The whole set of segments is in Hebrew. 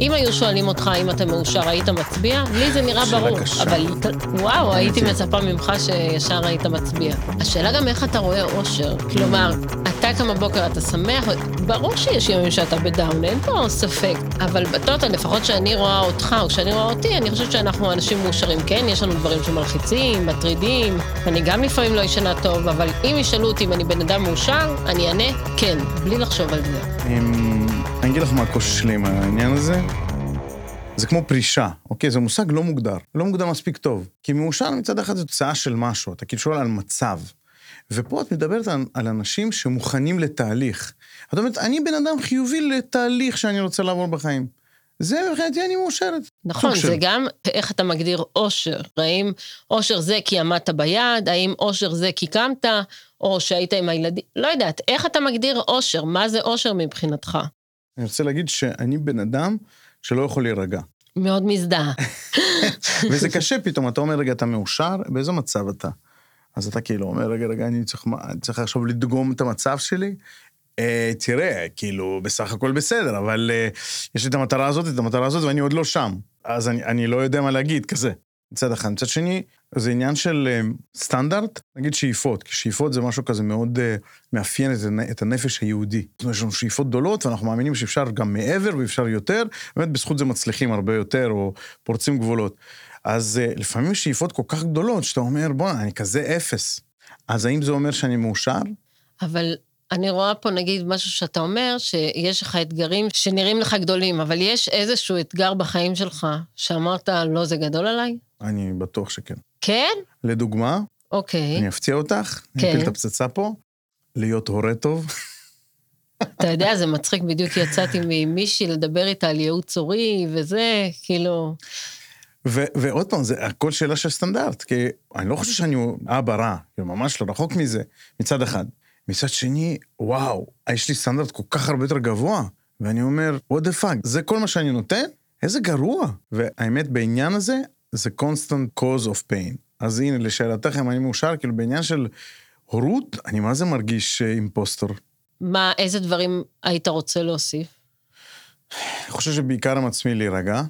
אם היו שואלים אותך אם אתה מאושר, היית מצביע? לי זה נראה שאלה ברור. קשה. אבל וואו, הייתי. מצפה ממך שישר היית מצביע. השאלה גם איך אתה רואה אושר. כלומר, אתה קם בבוקר, אתה שמח, ברור שיש ימים שאתה בדאון, אין פה ספק. אבל בטוטל, לפחות שאני רואה אותך, או כשאני רואה אותי, אני חושבת שאנחנו אנשים מאושרים. כן, יש לנו דברים שמלחיצים, מטרידים, אני גם לפעמים לא ישנה טוב, אבל אם ישאלו אותי אם אני בן אדם מאושר, אני אענה כן, בלי לחשוב על זה. אני אגיד לך מה הקושי שלי עם העניין הזה. זה כמו פרישה, אוקיי? זה מושג לא מוגדר, לא מוגדר מספיק טוב. כי מאושר מצד אחד זו תוצאה של משהו, אתה כאילו שואל על מצב. ופה את מדברת על, על אנשים שמוכנים לתהליך. את אומרת, אני בן אדם חיובי לתהליך שאני רוצה לעבור בחיים. זה מבחינתי אני מאושרת. נכון. זה גם איך אתה מגדיר אושר. האם אושר זה כי עמדת ביד, האם אושר זה כי קמת, או שהיית עם הילדים, לא יודעת, איך אתה מגדיר אושר? מה זה אושר מבחינתך? אני רוצה להגיד שאני בן אדם שלא יכול להירגע. מאוד מזדהה. וזה קשה פתאום, אתה אומר, רגע, אתה מאושר? באיזה מצב אתה? אז אתה כאילו אומר, רגע, רגע, אני צריך, אני צריך עכשיו לדגום את המצב שלי? אה, תראה, כאילו, בסך הכל בסדר, אבל אה, יש לי את המטרה הזאת, את המטרה הזאת, ואני עוד לא שם. אז אני, אני לא יודע מה להגיד, כזה. מצד אחד. מצד שני, זה עניין של אה, סטנדרט, נגיד שאיפות, כי שאיפות זה משהו כזה מאוד אה, מאפיין את, את הנפש היהודי. זאת אומרת, יש לנו שאיפות גדולות, ואנחנו מאמינים שאפשר גם מעבר ואפשר יותר, באמת בזכות זה מצליחים הרבה יותר, או פורצים גבולות. אז אה, לפעמים שאיפות כל כך גדולות, שאתה אומר, בוא'נה, אני כזה אפס. אז האם זה אומר שאני מאושר? אבל אני רואה פה נגיד משהו שאתה אומר, שיש לך אתגרים שנראים לך גדולים, אבל יש איזשהו אתגר בחיים שלך שאמרת, לא, זה גדול עליי? אני בטוח שכן. כן? לדוגמה, אוקיי. אני אפתיע אותך, אני כן. אפיל את הפצצה פה, להיות הורה טוב. אתה יודע, זה מצחיק, בדיוק יצאתי ממישהי לדבר איתה על ייעוץ הורי וזה, כאילו... ו- ועוד פעם, זה הכל שאלה של סטנדרט, כי אני לא חושב שאני אבא רע, כאילו ממש לא רחוק מזה, מצד אחד. מצד שני, וואו, יש לי סטנדרט כל כך הרבה יותר גבוה, ואני אומר, what the fuck, זה כל מה שאני נותן? איזה גרוע. והאמת, בעניין הזה, זה constant cause of pain. אז הנה, לשאלתך, אם אני מאושר, כאילו בעניין של הורות, אני מה זה מרגיש אה, אימפוסטור. מה, איזה דברים היית רוצה להוסיף? אני חושב שבעיקר עם עצמי להירגע.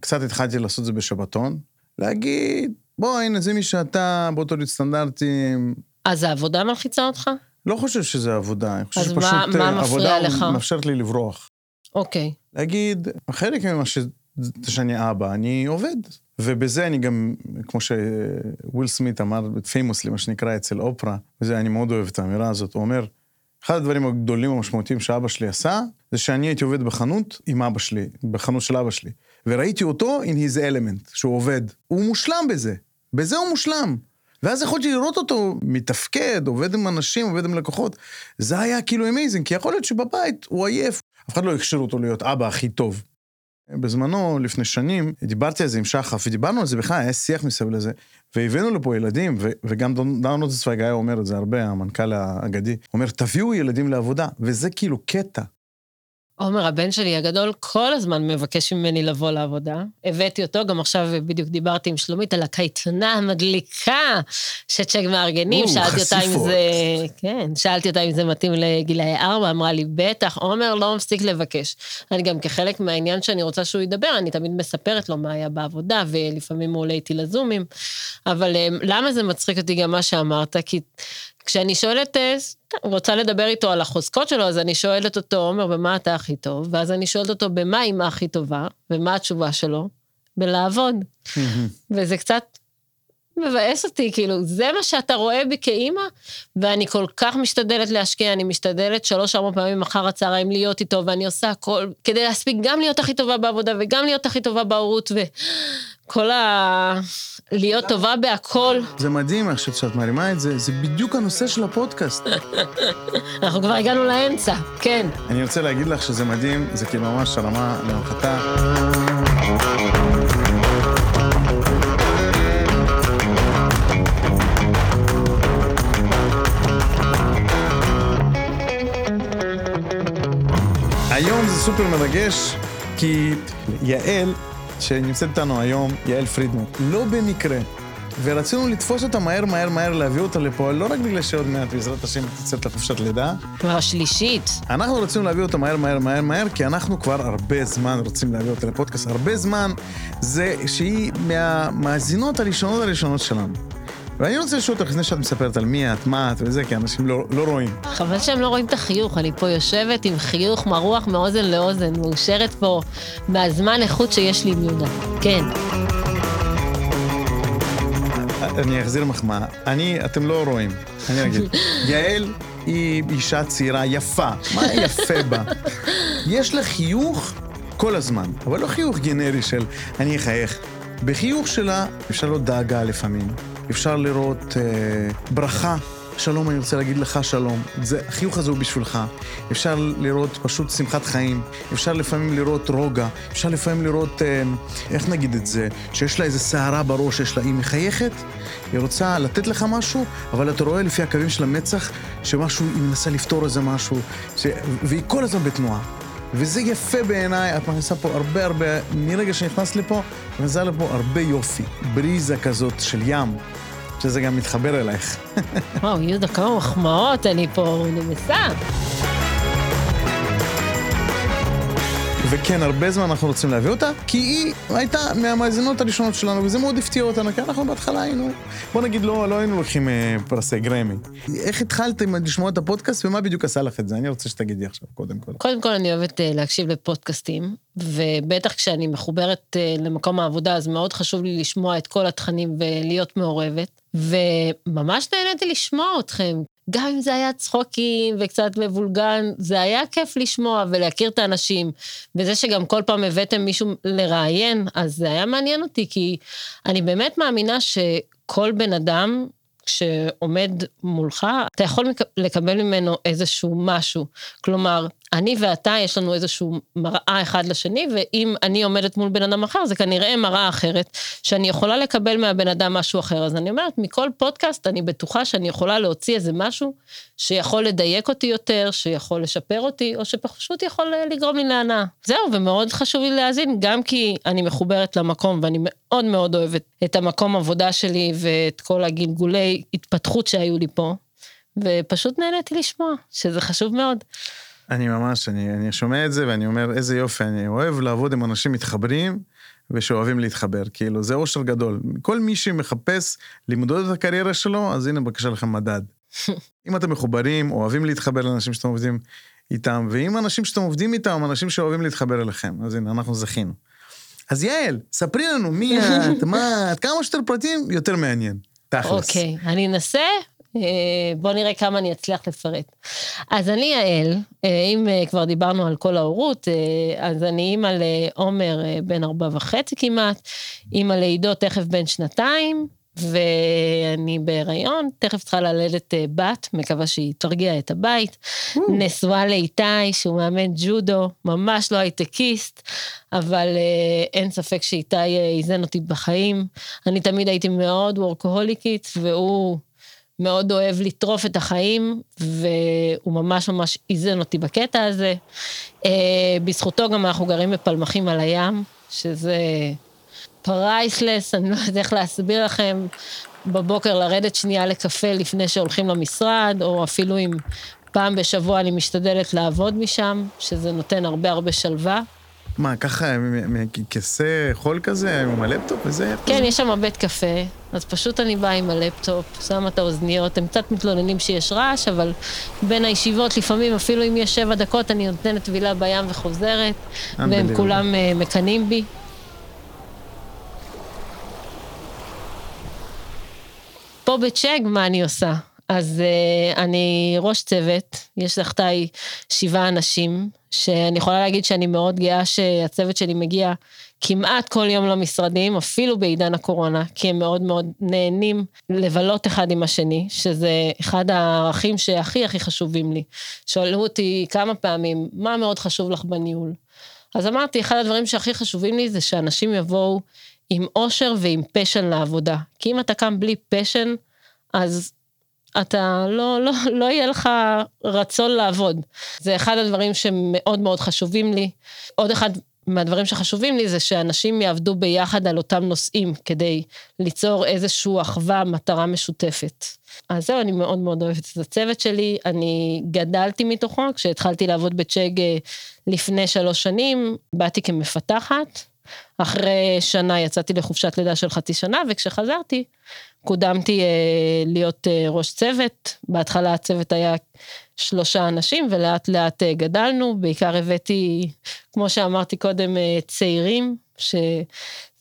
קצת התחלתי לעשות זה בשבתון. להגיד, בוא, הנה, זה מי שאתה, בוא תוריד סטנדרטים. אז העבודה מלחיצה אותך? לא חושב שזה עבודה, אני חושב שפשוט מה- מה אה, מפריע עבודה? מאפשרת לי לברוח. אוקיי. להגיד, חלק ממה ש... שאני אבא, אני עובד. ובזה אני גם, כמו שוויל סמית אמר, פיימוסלי, מה שנקרא אצל אופרה, וזה, אני מאוד אוהב את האמירה הזאת, הוא אומר, אחד הדברים הגדולים המשמעותיים שאבא שלי עשה, זה שאני הייתי עובד בחנות עם אבא שלי, בחנות של אבא שלי, וראיתי אותו in his element, שהוא עובד. הוא מושלם בזה, בזה הוא מושלם. ואז יכולתי לראות אותו מתפקד, עובד עם אנשים, עובד עם לקוחות. זה היה כאילו amazing, כי יכול להיות שבבית הוא עייף. אף אחד לא הכשיר אותו להיות אבא הכי טוב. בזמנו, לפני שנים, דיברתי על זה עם שחף, ודיברנו על זה בכלל, היה שיח מסביב לזה, והבאנו לפה ילדים, ו- וגם דון רוזנצוויג היה אומר את זה הרבה, המנכ"ל האגדי, אומר, תביאו ילדים לעבודה, וזה כאילו קטע. עומר, הבן שלי הגדול, כל הזמן מבקש ממני לבוא לעבודה. הבאתי אותו, גם עכשיו בדיוק דיברתי עם שלומית על הקייטנה המדליקה שצ'ק מארגנים, או, שאלתי אותה אם. זה... כן, שאלתי אותה אם זה מתאים לגילאי ארבע, אמרה לי, בטח, עומר לא מפסיק לבקש. אני גם כחלק מהעניין שאני רוצה שהוא ידבר, אני תמיד מספרת לו מה היה בעבודה, ולפעמים הוא עולה איתי לזומים. אבל אה, למה זה מצחיק אותי גם מה שאמרת? כי כשאני שואלת, אה, רוצה לדבר איתו על החוזקות שלו, אז אני שואלת אותו, עומר, במה אתה הכי טוב? ואז אני שואלת אותו, במה אימא הכי טובה? ומה התשובה שלו? בלעבוד. וזה קצת מבאס אותי, כאילו, זה מה שאתה רואה בי כאימא, ואני כל כך משתדלת להשקיע, אני משתדלת שלוש-ארבע פעמים אחר הצהריים להיות איתו, ואני עושה הכל כדי להספיק גם להיות הכי טובה בעבודה וגם להיות הכי טובה בהורות, וכל ה... להיות טובה בהכל. זה מדהים איך שאת מרימה את זה, זה בדיוק הנושא של הפודקאסט. אנחנו כבר הגענו לאמצע, כן. אני רוצה להגיד לך שזה מדהים, זה כאילו ממש הרמה להנחתה. היום זה סופר מרגש, כי יעל, שנמצאת איתנו היום, יעל פרידמן, לא במקרה ורצינו לתפוס אותה מהר, מהר, מהר, להביא אותה לפה, לא רק בגלל שעוד מעט, בעזרת השם, תצאת לחופשת לידה. כבר השלישית. אנחנו רצינו להביא אותה מהר, מהר, מהר, מהר, כי אנחנו כבר הרבה זמן רוצים להביא אותה לפודקאסט. הרבה זמן זה שהיא מהמאזינות הראשונות הראשונות שלנו. ואני רוצה לשאול אותך לפני שאת מספרת על מי את, מה את וזה, כי אנשים לא, לא רואים. חבל שהם לא רואים את החיוך, אני פה יושבת עם חיוך מרוח מאוזן לאוזן, מאושרת פה מהזמן איכות שיש לי עם יהודה. כן. אני אחזיר מחמאה. אני, אתם לא רואים, אני אגיד. יעל היא אישה צעירה יפה, מה יפה בה? יש לה חיוך כל הזמן, אבל לא חיוך גנרי של אני אחייך. בחיוך שלה אפשר לראות דאגה לפעמים, אפשר לראות אה, ברכה. שלום, אני רוצה להגיד לך שלום. זה, החיוך הזה הוא בשבילך. אפשר לראות פשוט שמחת חיים, אפשר לפעמים לראות רוגע, אפשר לפעמים לראות, אה, איך נגיד את זה, שיש לה איזה סערה בראש, יש לה, היא מחייכת, היא רוצה לתת לך משהו, אבל אתה רואה לפי הקווים של המצח שמשהו, היא מנסה לפתור איזה משהו, ש... והיא כל הזמן בתנועה. וזה יפה בעיניי, את מכניסה פה הרבה הרבה, מרגע שנכנסת לפה, מכניסה לפה הרבה יופי. בריזה כזאת של ים, שזה גם מתחבר אלייך. וואו, יהודה, כמה מחמאות אני פה נמסה. וכן, הרבה זמן אנחנו רוצים להביא אותה, כי היא הייתה מהמאזינות הראשונות שלנו, וזה מאוד הפתיע אותנו, כי אנחנו בהתחלה היינו, בוא נגיד, לא, לא היינו לוקחים אה, פרסי גרמי. איך התחלתם לשמוע את הפודקאסט, ומה בדיוק עשה לך את זה? אני רוצה שתגידי עכשיו, קודם כל. קודם כל, אני אוהבת אה, להקשיב לפודקאסטים, ובטח כשאני מחוברת אה, למקום העבודה, אז מאוד חשוב לי לשמוע את כל התכנים ולהיות מעורבת. וממש נהניתי לשמוע אתכם, גם אם זה היה צחוקים וקצת מבולגן, זה היה כיף לשמוע ולהכיר את האנשים. וזה שגם כל פעם הבאתם מישהו לראיין, אז זה היה מעניין אותי, כי אני באמת מאמינה שכל בן אדם שעומד מולך, אתה יכול לקבל ממנו איזשהו משהו. כלומר, אני ואתה, יש לנו איזשהו מראה אחד לשני, ואם אני עומדת מול בן אדם אחר, זה כנראה מראה אחרת, שאני יכולה לקבל מהבן אדם משהו אחר. אז אני אומרת, מכל פודקאסט, אני בטוחה שאני יכולה להוציא איזה משהו שיכול לדייק אותי יותר, שיכול לשפר אותי, או שפשוט יכול לגרום לי להנאה. זהו, ומאוד חשוב לי להאזין, גם כי אני מחוברת למקום, ואני מאוד מאוד אוהבת את המקום עבודה שלי ואת כל הגלגולי התפתחות שהיו לי פה, ופשוט נהניתי לשמוע, שזה חשוב מאוד. אני ממש, אני, אני שומע את זה ואני אומר, איזה יופי, אני אוהב לעבוד עם אנשים מתחברים ושאוהבים להתחבר, כאילו, זה אושר גדול. כל מי שמחפש למדוד את הקריירה שלו, אז הנה, בבקשה לכם מדד. אם אתם מחוברים, אוהבים להתחבר לאנשים שאתם עובדים איתם, ואם אנשים שאתם עובדים איתם, אנשים שאוהבים להתחבר אליכם, אז הנה, אנחנו זכינו. אז יעל, ספרי לנו מי את, מה את, כמה שיותר פרטים, יותר מעניין. תכלס. אוקיי, okay, אני אנסה, בואו נראה כמה אני אצליח לפרט. אז אני יעל, אה, אם אה, כבר דיברנו על כל ההורות, אז אני אימא לעומר בן ארבע וחצי כמעט, אימא לעידו תכף בן שנתיים, ואני בהיריון, תכף צריכה ללדת בת, מקווה שהיא תרגיע את הבית. Mm. נשואה לאיתי, שהוא מאמן ג'ודו, ממש לא הייטקיסט, אבל אין ספק שאיתי איזן אותי בחיים. אני תמיד הייתי מאוד וורקוהוליקית, והוא... מאוד אוהב לטרוף את החיים, והוא ממש ממש איזן אותי בקטע הזה. אה, בזכותו גם אנחנו גרים בפלמחים על הים, שזה פרייסלס, אני לא יודעת איך להסביר לכם. בבוקר לרדת שנייה לקפה לפני שהולכים למשרד, או אפילו אם פעם בשבוע אני משתדלת לעבוד משם, שזה נותן הרבה הרבה שלווה. מה, ככה, מכיסא חול כזה, עם הלפטופ וזה? כן, יש שם בית קפה, אז פשוט אני באה עם הלפטופ, שמה את האוזניות, הם קצת מתלוננים שיש רעש, אבל בין הישיבות, לפעמים אפילו אם יש שבע דקות, אני נותנת טבילה בים וחוזרת, והם כולם אה, מקנאים בי. פה בצ'ק, מה אני עושה? אז אה, אני ראש צוות, יש תחתיי שבעה אנשים, שאני יכולה להגיד שאני מאוד גאה שהצוות שלי מגיע כמעט כל יום למשרדים, אפילו בעידן הקורונה, כי הם מאוד מאוד נהנים לבלות אחד עם השני, שזה אחד הערכים שהכי הכי חשובים לי. שאלו אותי כמה פעמים, מה מאוד חשוב לך בניהול? אז אמרתי, אחד הדברים שהכי חשובים לי זה שאנשים יבואו עם אושר ועם פשן לעבודה. כי אם אתה קם בלי פשן, אז אתה לא, לא, לא יהיה לך רצון לעבוד. זה אחד הדברים שמאוד מאוד חשובים לי. עוד אחד מהדברים שחשובים לי זה שאנשים יעבדו ביחד על אותם נושאים כדי ליצור איזושהי אחווה, מטרה משותפת. אז זהו, אני מאוד מאוד אוהבת את הצוות שלי, אני גדלתי מתוכו, כשהתחלתי לעבוד בצ'אג אה, לפני שלוש שנים, באתי כמפתחת, אחרי שנה יצאתי לחופשת לידה של חצי שנה, וכשחזרתי, קודמתי אה, להיות אה, ראש צוות. בהתחלה הצוות היה שלושה אנשים, ולאט לאט אה, גדלנו. בעיקר הבאתי, כמו שאמרתי קודם, אה, צעירים, שזה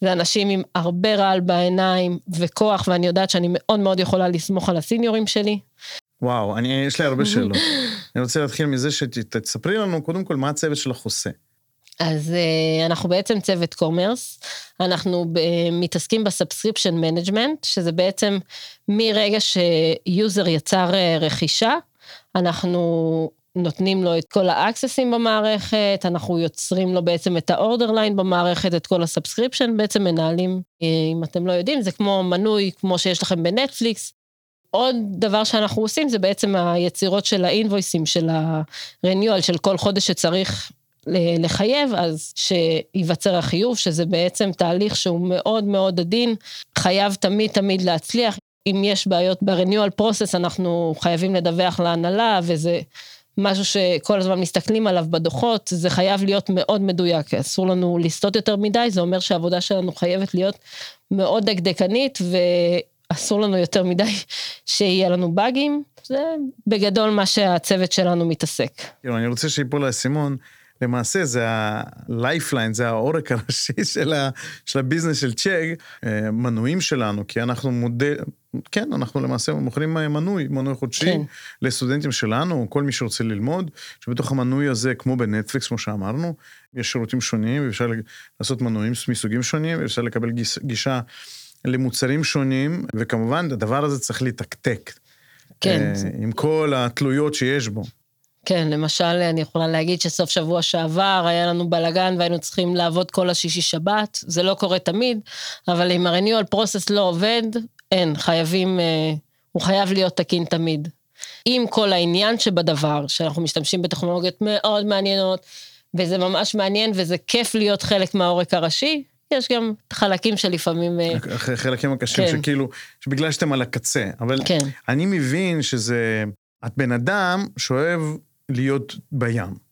אנשים עם הרבה רעל בעיניים וכוח, ואני יודעת שאני מאוד מאוד יכולה לסמוך על הסיניורים שלי. וואו, אני, יש לי הרבה שאלות. אני רוצה להתחיל מזה שתספרי לנו קודם כל מה הצוות שלך עושה. אז uh, אנחנו בעצם צוות קומרס, אנחנו אה, מתעסקים ב subscription management, שזה בעצם מרגע ש user יצר אה, רכישה, אנחנו נותנים לו את כל האקססים במערכת, אנחנו יוצרים לו בעצם את ה order line במערכת, את כל ה subscription, בעצם מנהלים, אם אתם לא יודעים, זה כמו מנוי, כמו שיש לכם בנטפליקס. עוד דבר שאנחנו עושים זה בעצם היצירות של האינבויסים, של ה renewal, של כל חודש שצריך לחייב, אז שייווצר החיוב, שזה בעצם תהליך שהוא מאוד מאוד עדין, חייב תמיד תמיד להצליח. אם יש בעיות ב-renewal process, אנחנו חייבים לדווח להנהלה, וזה משהו שכל הזמן מסתכלים עליו בדוחות, זה חייב להיות מאוד מדויק, אסור לנו לסטות יותר מדי, זה אומר שהעבודה שלנו חייבת להיות מאוד דקדקנית, ואסור לנו יותר מדי שיהיה לנו באגים. זה בגדול מה שהצוות שלנו מתעסק. אני רוצה שיפול האסימון. למעשה זה ה-lifeline, זה העורק הראשי של, ה, של הביזנס של צ'אג, אה, מנויים שלנו, כי אנחנו מודל, כן, אנחנו למעשה מוכרים מנוי, מנוי חודשי כן. לסטודנטים שלנו, כל מי שרוצה ללמוד, שבתוך המנוי הזה, כמו בנטפליקס, כמו שאמרנו, יש שירותים שונים, ואפשר לעשות מנויים מסוגים שונים, ואפשר לקבל גישה למוצרים שונים, וכמובן, הדבר הזה צריך להתקתק. כן. אה, עם כל התלויות שיש בו. כן, למשל, אני יכולה להגיד שסוף שבוע שעבר היה לנו בלאגן והיינו צריכים לעבוד כל השישי שבת, זה לא קורה תמיד, אבל אם ה-renewal process לא עובד, אין, חייבים, אה, הוא חייב להיות תקין תמיד. עם כל העניין שבדבר, שאנחנו משתמשים בטכנולוגיות מאוד מעניינות, וזה ממש מעניין וזה כיף להיות חלק מהעורק הראשי, יש גם חלקים שלפעמים... אה, חלקים הקשים, כן. שכאילו, שבגלל שאתם על הקצה, אבל כן. אני מבין שזה, את בן אדם שאוהב להיות בים.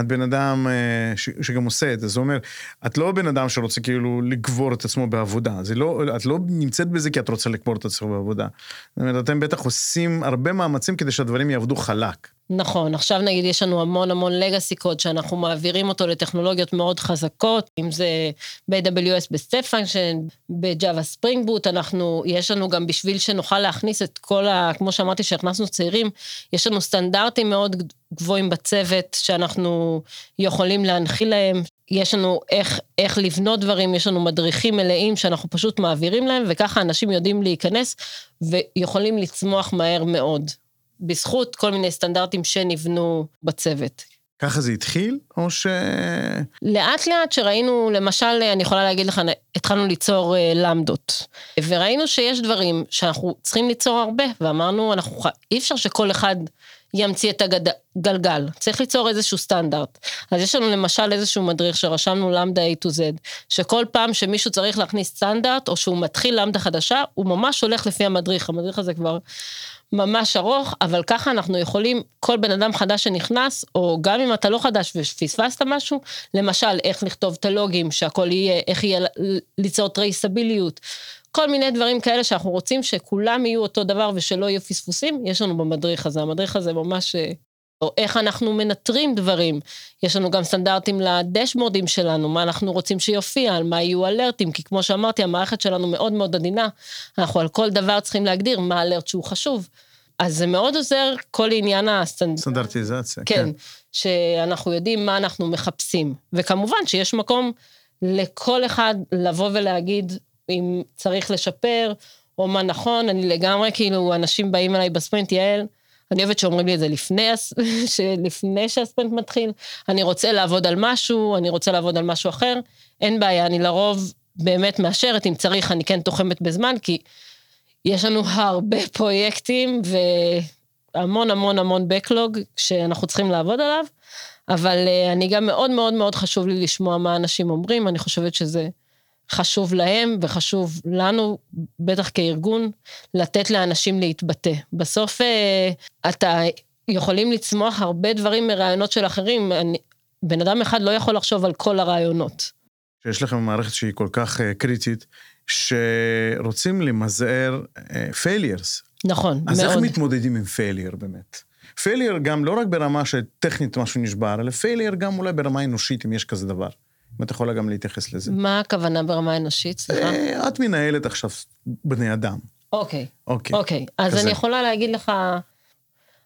את בן אדם אה, ש, שגם עושה את זה, זאת אומרת, את לא בן אדם שרוצה כאילו לקבור את עצמו בעבודה, זה לא, את לא נמצאת בזה כי את רוצה לקבור את עצמך בעבודה. זאת אומרת, אתם בטח עושים הרבה מאמצים כדי שהדברים יעבדו חלק. נכון, עכשיו נגיד יש לנו המון המון לגאסי קוד שאנחנו מעבירים אותו לטכנולוגיות מאוד חזקות, אם זה ב-AWS ב step function, ב Java Spring Boot, אנחנו, יש לנו גם בשביל שנוכל להכניס את כל ה... כמו שאמרתי שהכנסנו צעירים, יש לנו סטנדרטים מאוד גבוהים בצוות שאנחנו יכולים להנחיל להם, יש לנו איך, איך לבנות דברים, יש לנו מדריכים מלאים שאנחנו פשוט מעבירים להם, וככה אנשים יודעים להיכנס ויכולים לצמוח מהר מאוד. בזכות כל מיני סטנדרטים שנבנו בצוות. ככה זה התחיל, או ש... לאט לאט שראינו, למשל, אני יכולה להגיד לך, התחלנו ליצור uh, למדות, וראינו שיש דברים שאנחנו צריכים ליצור הרבה, ואמרנו, אנחנו, אי אפשר שכל אחד ימציא את הגלגל, צריך ליצור איזשהו סטנדרט. אז יש לנו למשל איזשהו מדריך שרשמנו למדה A to Z, שכל פעם שמישהו צריך להכניס סטנדרט, או שהוא מתחיל למדה חדשה, הוא ממש הולך לפי המדריך, המדריך הזה כבר ממש ארוך, אבל ככה אנחנו יכולים, כל בן אדם חדש שנכנס, או גם אם אתה לא חדש ופספסת משהו, למשל, איך לכתוב את הלוגים, שהכל יהיה, איך יהיה ליצור טרייסביליות, כל מיני דברים כאלה שאנחנו רוצים שכולם יהיו אותו דבר ושלא יהיו פספוסים, יש לנו במדריך הזה. המדריך הזה ממש... או איך אנחנו מנטרים דברים. יש לנו גם סטנדרטים לדשבורדים שלנו, מה אנחנו רוצים שיופיע, על מה יהיו אלרטים, כי כמו שאמרתי, המערכת שלנו מאוד מאוד עדינה, אנחנו על כל דבר צריכים להגדיר מה alert שהוא חשוב. אז זה מאוד עוזר כל עניין הסטנדרטיזציה, הסטנד... כן, כן, שאנחנו יודעים מה אנחנו מחפשים. וכמובן שיש מקום לכל אחד לבוא ולהגיד אם צריך לשפר, או מה נכון, אני לגמרי, כאילו, אנשים באים אליי בספרינט, יעל, אני אוהבת שאומרים לי את זה לפני, לפני שהספרינט מתחיל, אני רוצה לעבוד על משהו, אני רוצה לעבוד על משהו אחר, אין בעיה, אני לרוב באמת מאשרת, אם צריך, אני כן תוחמת בזמן, כי יש לנו הרבה פרויקטים, המון המון המון backlog שאנחנו צריכים לעבוד עליו, אבל אה, אני גם מאוד מאוד מאוד חשוב לי לשמוע מה אנשים אומרים, אני חושבת שזה חשוב להם וחשוב לנו, בטח כארגון, לתת לאנשים להתבטא. בסוף אה, אתה יכולים לצמוח הרבה דברים מרעיונות של אחרים, אני, בן אדם אחד לא יכול לחשוב על כל הרעיונות. שיש לכם מערכת שהיא כל כך uh, קריטית, שרוצים למזער uh, failures. נכון, אז מאוד. איך מתמודדים עם failure באמת? failure גם לא רק ברמה שטכנית משהו נשבר, אלא failure גם אולי ברמה אנושית, אם יש כזה דבר. אם את יכולה גם להתייחס לזה. מה הכוונה ברמה אנושית? סליחה. אה, את מנהלת עכשיו בני אדם. אוקיי, אוקיי. אוקיי. אז כזה. אני יכולה להגיד לך,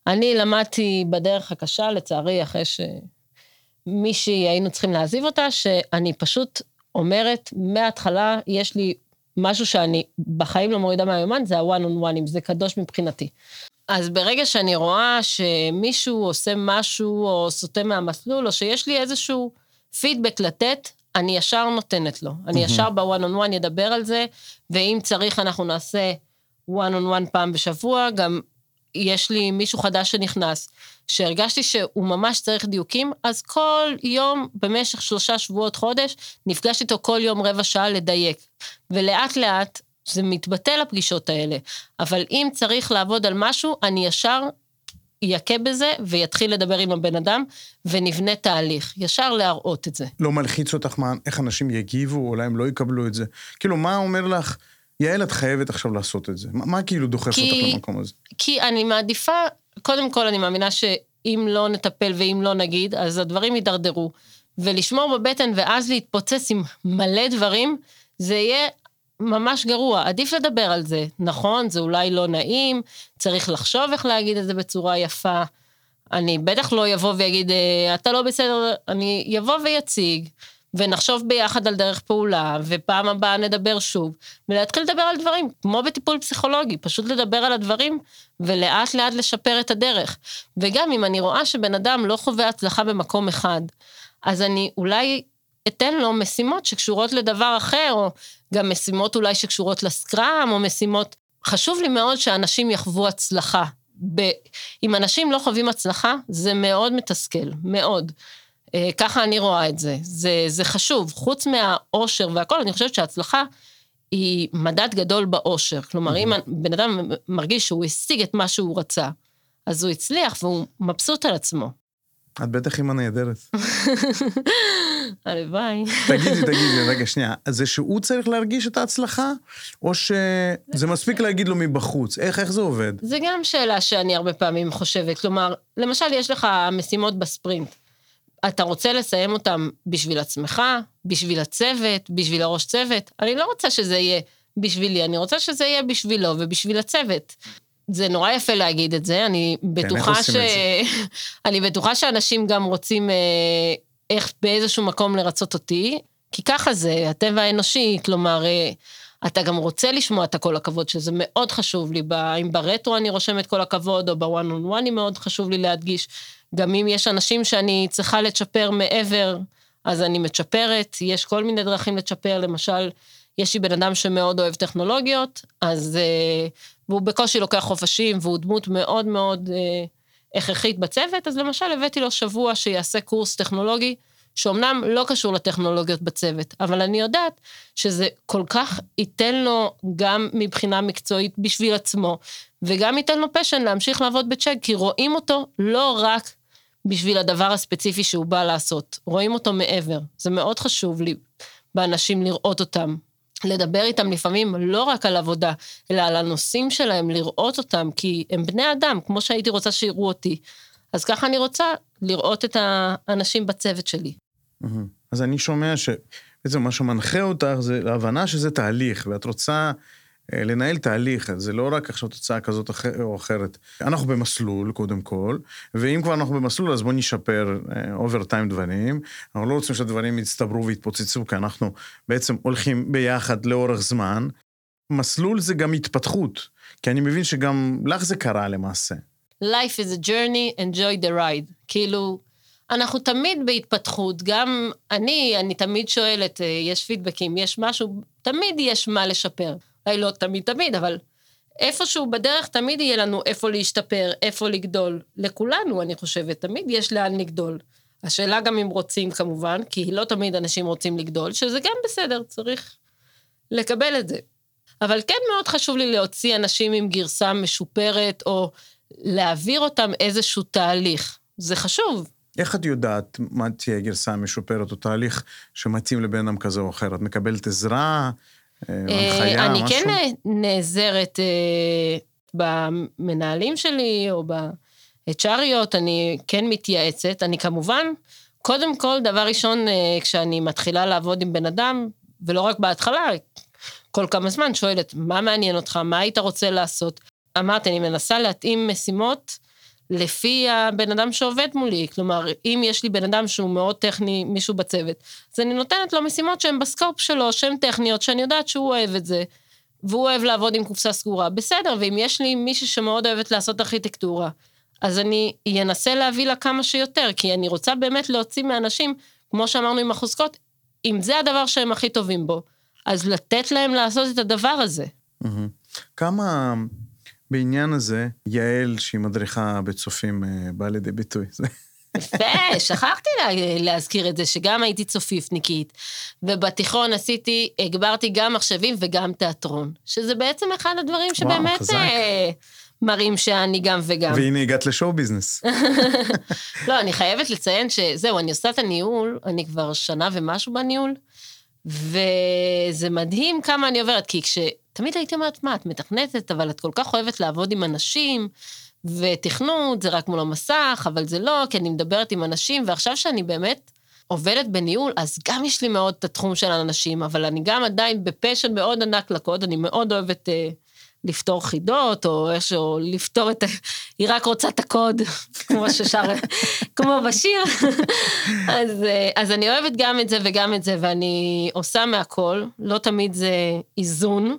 אני למדתי בדרך הקשה, לצערי, אחרי שמישהי היינו צריכים להעזיב אותה, שאני פשוט אומרת, מההתחלה יש לי משהו שאני בחיים לא מורידה מהיומן, זה ה-one on one, זה קדוש מבחינתי. אז ברגע שאני רואה שמישהו עושה משהו או סוטה מהמסלול, או שיש לי איזשהו פידבק לתת, אני ישר נותנת לו. אני ישר ב-one on one אדבר על זה, ואם צריך אנחנו נעשה one on one פעם בשבוע, גם יש לי מישהו חדש שנכנס, שהרגשתי שהוא ממש צריך דיוקים, אז כל יום במשך שלושה שבועות, חודש, נפגש איתו כל יום רבע שעה לדייק. ולאט לאט זה מתבטל הפגישות האלה. אבל אם צריך לעבוד על משהו, אני ישר יכה בזה ויתחיל לדבר עם הבן אדם, ונבנה תהליך. ישר להראות את זה. לא מלחיץ אותך מה, איך אנשים יגיבו, אולי הם לא יקבלו את זה. כאילו, מה אומר לך, יעל, את חייבת עכשיו לעשות את זה? מה, מה כאילו דוחף כי- אותך למקום הזה? כי אני מעדיפה, קודם כל אני מאמינה שאם לא נטפל ואם לא נגיד, אז הדברים יידרדרו. ולשמור בבטן ואז להתפוצץ עם מלא דברים, זה יהיה ממש גרוע. עדיף לדבר על זה. נכון, זה אולי לא נעים, צריך לחשוב איך להגיד את זה בצורה יפה. אני בטח לא יבוא ויגיד, "אה, אתה לא בסדר, אני יבוא ויציג, ונחשוב ביחד על דרך פעולה, ופעם הבאה נדבר שוב, ולהתחיל לדבר על דברים, כמו בטיפול פסיכולוגי, פשוט לדבר על הדברים, ולאט לאט לשפר את הדרך. וגם אם אני רואה שבן אדם לא חווה הצלחה במקום אחד, אז אני אולי אתן לו משימות שקשורות לדבר אחר, או גם משימות אולי שקשורות לסקראם, או משימות... חשוב לי מאוד שאנשים יחוו הצלחה. ב... אם אנשים לא חווים הצלחה, זה מאוד מתסכל, מאוד. אה, ככה אני רואה את זה. זה, זה חשוב. חוץ מהאושר והכל, אני חושבת שההצלחה היא מדד גדול באושר. כלומר, אם בן אדם מרגיש שהוא השיג את מה שהוא רצה, אז הוא הצליח והוא מבסוט על עצמו. את בטח אימא נהדרת. הלוואי. תגידי, תגידי, רגע, שנייה. אז זה שהוא צריך להרגיש את ההצלחה, או שזה מספיק להגיד לו מבחוץ? איך, איך זה עובד? זה גם שאלה שאני הרבה פעמים חושבת. כלומר, למשל, יש לך משימות בספרינט. אתה רוצה לסיים אותם בשביל עצמך, בשביל הצוות, בשביל הראש צוות. אני לא רוצה שזה יהיה בשבילי, אני רוצה שזה יהיה בשבילו ובשביל הצוות. זה נורא יפה להגיד את זה, אני בטוחה ש... אני בטוחה שאנשים גם רוצים אה, איך באיזשהו מקום לרצות אותי, כי ככה זה, הטבע האנושי, כלומר, אה, אתה גם רוצה לשמוע את הכל הכבוד, שזה מאוד חשוב לי, ב- אם ברטרו אני רושמת כל הכבוד, או בוואן און וואנים מאוד חשוב לי להדגיש. גם אם יש אנשים שאני צריכה לצ'פר מעבר, אז אני מצ'פרת, יש כל מיני דרכים לצ'פר, למשל, יש לי בן אדם שמאוד אוהב טכנולוגיות, אז... אה, והוא בקושי לוקח חופשים, והוא דמות מאוד מאוד אה, הכרחית בצוות, אז למשל הבאתי לו שבוע שיעשה קורס טכנולוגי, שאומנם לא קשור לטכנולוגיות בצוות, אבל אני יודעת שזה כל כך ייתן לו גם מבחינה מקצועית בשביל עצמו, וגם ייתן לו פשן להמשיך לעבוד בצ'ק, כי רואים אותו לא רק בשביל הדבר הספציפי שהוא בא לעשות, רואים אותו מעבר. זה מאוד חשוב לי באנשים לראות אותם. לדבר איתם לפעמים לא רק על עבודה, אלא על הנושאים שלהם, לראות אותם, כי הם בני אדם, כמו שהייתי רוצה שיראו אותי. אז ככה אני רוצה לראות את האנשים בצוות שלי. אז אני שומע שבעצם מה שמנחה אותך זה ההבנה שזה תהליך, ואת רוצה לנהל תהליך, זה לא רק עכשיו תוצאה כזאת או אחרת. אנחנו במסלול, קודם כל, ואם כבר אנחנו במסלול, אז בואו נשפר אובר טיים דברים. אנחנו לא רוצים שהדברים יצטברו ויתפוצצו, כי אנחנו בעצם הולכים ביחד לאורך זמן. מסלול זה גם התפתחות, כי אני מבין שגם לך זה קרה למעשה. Life is a journey, enjoy the ride. כאילו, אנחנו תמיד בהתפתחות, גם אני, אני תמיד שואלת, אה, יש פידבקים, יש משהו, תמיד יש מה לשפר. אולי לא תמיד תמיד, אבל איפשהו בדרך תמיד יהיה לנו איפה להשתפר, איפה לגדול. לכולנו, אני חושבת, תמיד יש לאן לגדול. השאלה גם אם רוצים כמובן, כי לא תמיד אנשים רוצים לגדול, שזה גם בסדר, צריך לקבל את זה. אבל כן מאוד חשוב לי להוציא אנשים עם גרסה משופרת, או להעביר אותם איזשהו תהליך. זה חשוב. איך את יודעת מה תהיה גרסה משופרת, או תהליך שמתאים לבן אדם כזה או אחר? את מקבלת עזרה, הנחיה, אני משהו? כן נעזרת אה, במנהלים שלי, או ב-HRיות, אני כן מתייעצת. אני כמובן, קודם כל, דבר ראשון, אה, כשאני מתחילה לעבוד עם בן אדם, ולא רק בהתחלה, כל כמה זמן שואלת, מה מעניין אותך, מה היית רוצה לעשות? אמרתי, אני מנסה להתאים משימות לפי הבן אדם שעובד מולי. כלומר, אם יש לי בן אדם שהוא מאוד טכני, מישהו בצוות, אז אני נותנת לו משימות שהן בסקופ שלו, שהן טכניות, שאני יודעת שהוא אוהב את זה, והוא אוהב לעבוד עם קופסה סגורה. בסדר, ואם יש לי מישהי שמאוד אוהבת לעשות ארכיטקטורה, אז אני אנסה להביא לה כמה שיותר, כי אני רוצה באמת להוציא מאנשים, כמו שאמרנו עם החוזקות, אם זה הדבר שהם הכי טובים בו, אז לתת להם לעשות את הדבר הזה. מהמם. כמה בעניין הזה, יעל, שהיא מדריכה בצופים, אה, באה לידי ביטוי? יפה, שכחתי לה, להזכיר את זה, שגם הייתי צופיפניקית, ובתיכון עשיתי, הגברתי גם מחשבים וגם תיאטרון, שזה בעצם אחד הדברים שבאמת חזק. אה, מראים שאני גם וגם. והנה הגעת לשואו ביזנס. לא, אני חייבת לציין שזהו, אני עושה את הניהול, אני כבר שנה ומשהו בניהול, וזה מדהים כמה אני עוברת, כי כש... תמיד הייתי אומרת, מה, את מתכנתת, אבל את כל כך אוהבת לעבוד עם אנשים, ותכנות זה רק מול המסך, אבל זה לא, כי אני מדברת עם אנשים, ועכשיו שאני באמת עובדת בניהול, אז גם יש לי מאוד את התחום של האנשים, אבל אני גם עדיין בפשן מאוד ענק לקוד, אני מאוד אוהבת אה, לפתור חידות, או איכשהו לפתור את ה... היא רק רוצה את הקוד, כמו ששר, כמו בשיר. אז, אה, אז אני אוהבת גם את זה וגם את זה, ואני עושה מהכל, לא תמיד זה איזון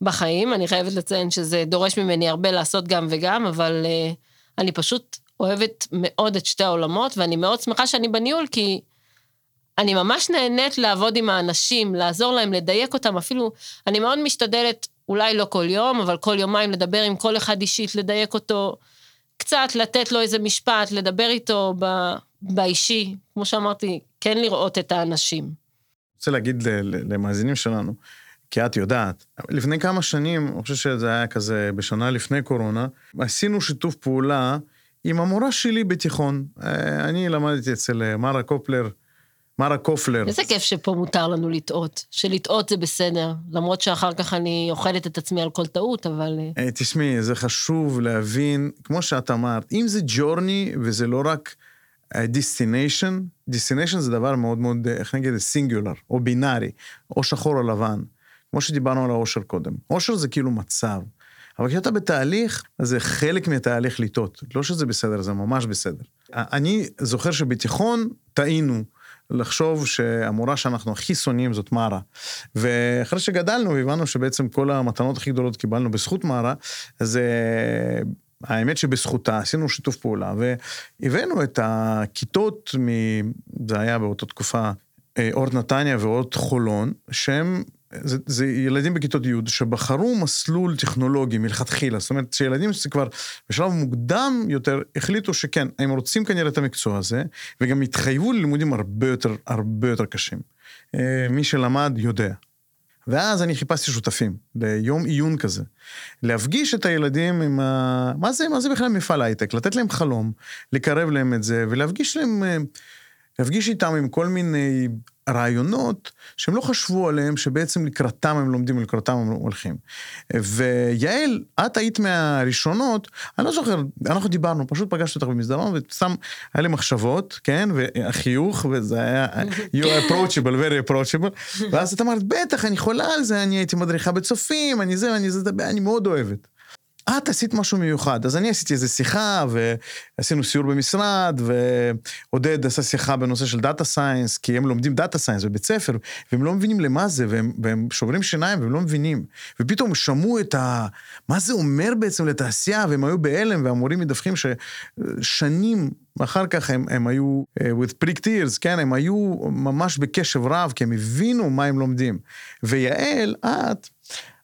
בחיים, אני חייבת לציין שזה דורש ממני הרבה לעשות גם וגם, אבל אה, אני פשוט אוהבת מאוד את שתי העולמות, ואני מאוד שמחה שאני בניהול, כי אני ממש נהנית לעבוד עם האנשים, לעזור להם, לדייק אותם, אפילו, אני מאוד משתדלת, אולי לא כל יום, אבל כל יומיים לדבר עם כל אחד אישית, לדייק אותו, קצת לתת לו איזה משפט, לדבר איתו ב, באישי, כמו שאמרתי, כן לראות את האנשים. רוצה להגיד למאזינים שלנו, כי את יודעת, לפני כמה שנים, אני חושב שזה היה כזה בשנה לפני קורונה, עשינו שיתוף פעולה עם המורה שלי בתיכון. אה, אני למדתי אצל אה, מרה קופלר, מרה קופלר. איזה כיף שפה מותר לנו לטעות, שלטעות זה בסדר, למרות שאחר כך אני אוכלת את עצמי על כל טעות, אבל... אה, אה, תשמעי, זה חשוב להבין, כמו שאת אמרת, אם זה ג'ורני וזה לא רק destination, destination זה דבר מאוד מאוד, איך נגיד, singular, או בינארי, או שחור או לבן, כמו שדיברנו על האושר קודם. אושר זה כאילו מצב, אבל כשאתה בתהליך, אז זה חלק מהתהליך לטעות. לא שזה בסדר, זה ממש בסדר. אני זוכר שבתיכון טעינו. לחשוב שהמורה שאנחנו הכי שונאים זאת מרה. ואחרי שגדלנו והבנו שבעצם כל המתנות הכי גדולות קיבלנו בזכות מרה, אז אה, האמת שבזכותה עשינו שיתוף פעולה, והבאנו את הכיתות, מ... זה היה באותה תקופה, אה, אורט נתניה ואורט חולון, שהם, זה, זה ילדים בכיתות י' שבחרו מסלול טכנולוגי מלכתחילה, זאת אומרת שילדים שכבר בשלב מוקדם יותר החליטו שכן, הם רוצים כנראה את המקצוע הזה, וגם התחייבו ללימודים הרבה יותר, הרבה יותר קשים. אה, מי שלמד יודע. ואז אני חיפשתי שותפים ליום עיון כזה, להפגיש את הילדים עם ה... מה זה, מה זה בכלל מפעל הייטק? לתת להם חלום, לקרב להם את זה, ולהפגיש להם, אה, להפגיש איתם עם כל מיני רעיונות שהם לא חשבו עליהם, שבעצם לקראתם הם לומדים ולקראתם הם הולכים. ויעל, את היית מהראשונות, אני לא זוכר, אנחנו דיברנו, פשוט פגשתי אותך במסדרון, וסתם, היה לי מחשבות, כן, והחיוך, וזה היה, you approachable, very approachable, ואז את אמרת, בטח, אני יכולה על זה, אני הייתי מדריכה בצופים, אני זה, אני זה, אני מאוד אוהבת. את עשית משהו מיוחד, אז אני עשיתי איזו שיחה, ועשינו סיור במשרד, ועודד עשה שיחה בנושא של data science, כי הם לומדים data science בבית ספר, והם לא מבינים למה זה, והם, והם שוברים שיניים, והם לא מבינים. ופתאום שמעו את ה... מה זה אומר בעצם לתעשייה, והם היו בהלם, והמורים מדווחים ששנים אחר כך הם, הם היו אה, with pricked ears, כן, הם היו ממש בקשב רב, כי הם הבינו מה הם לומדים. ויעל, את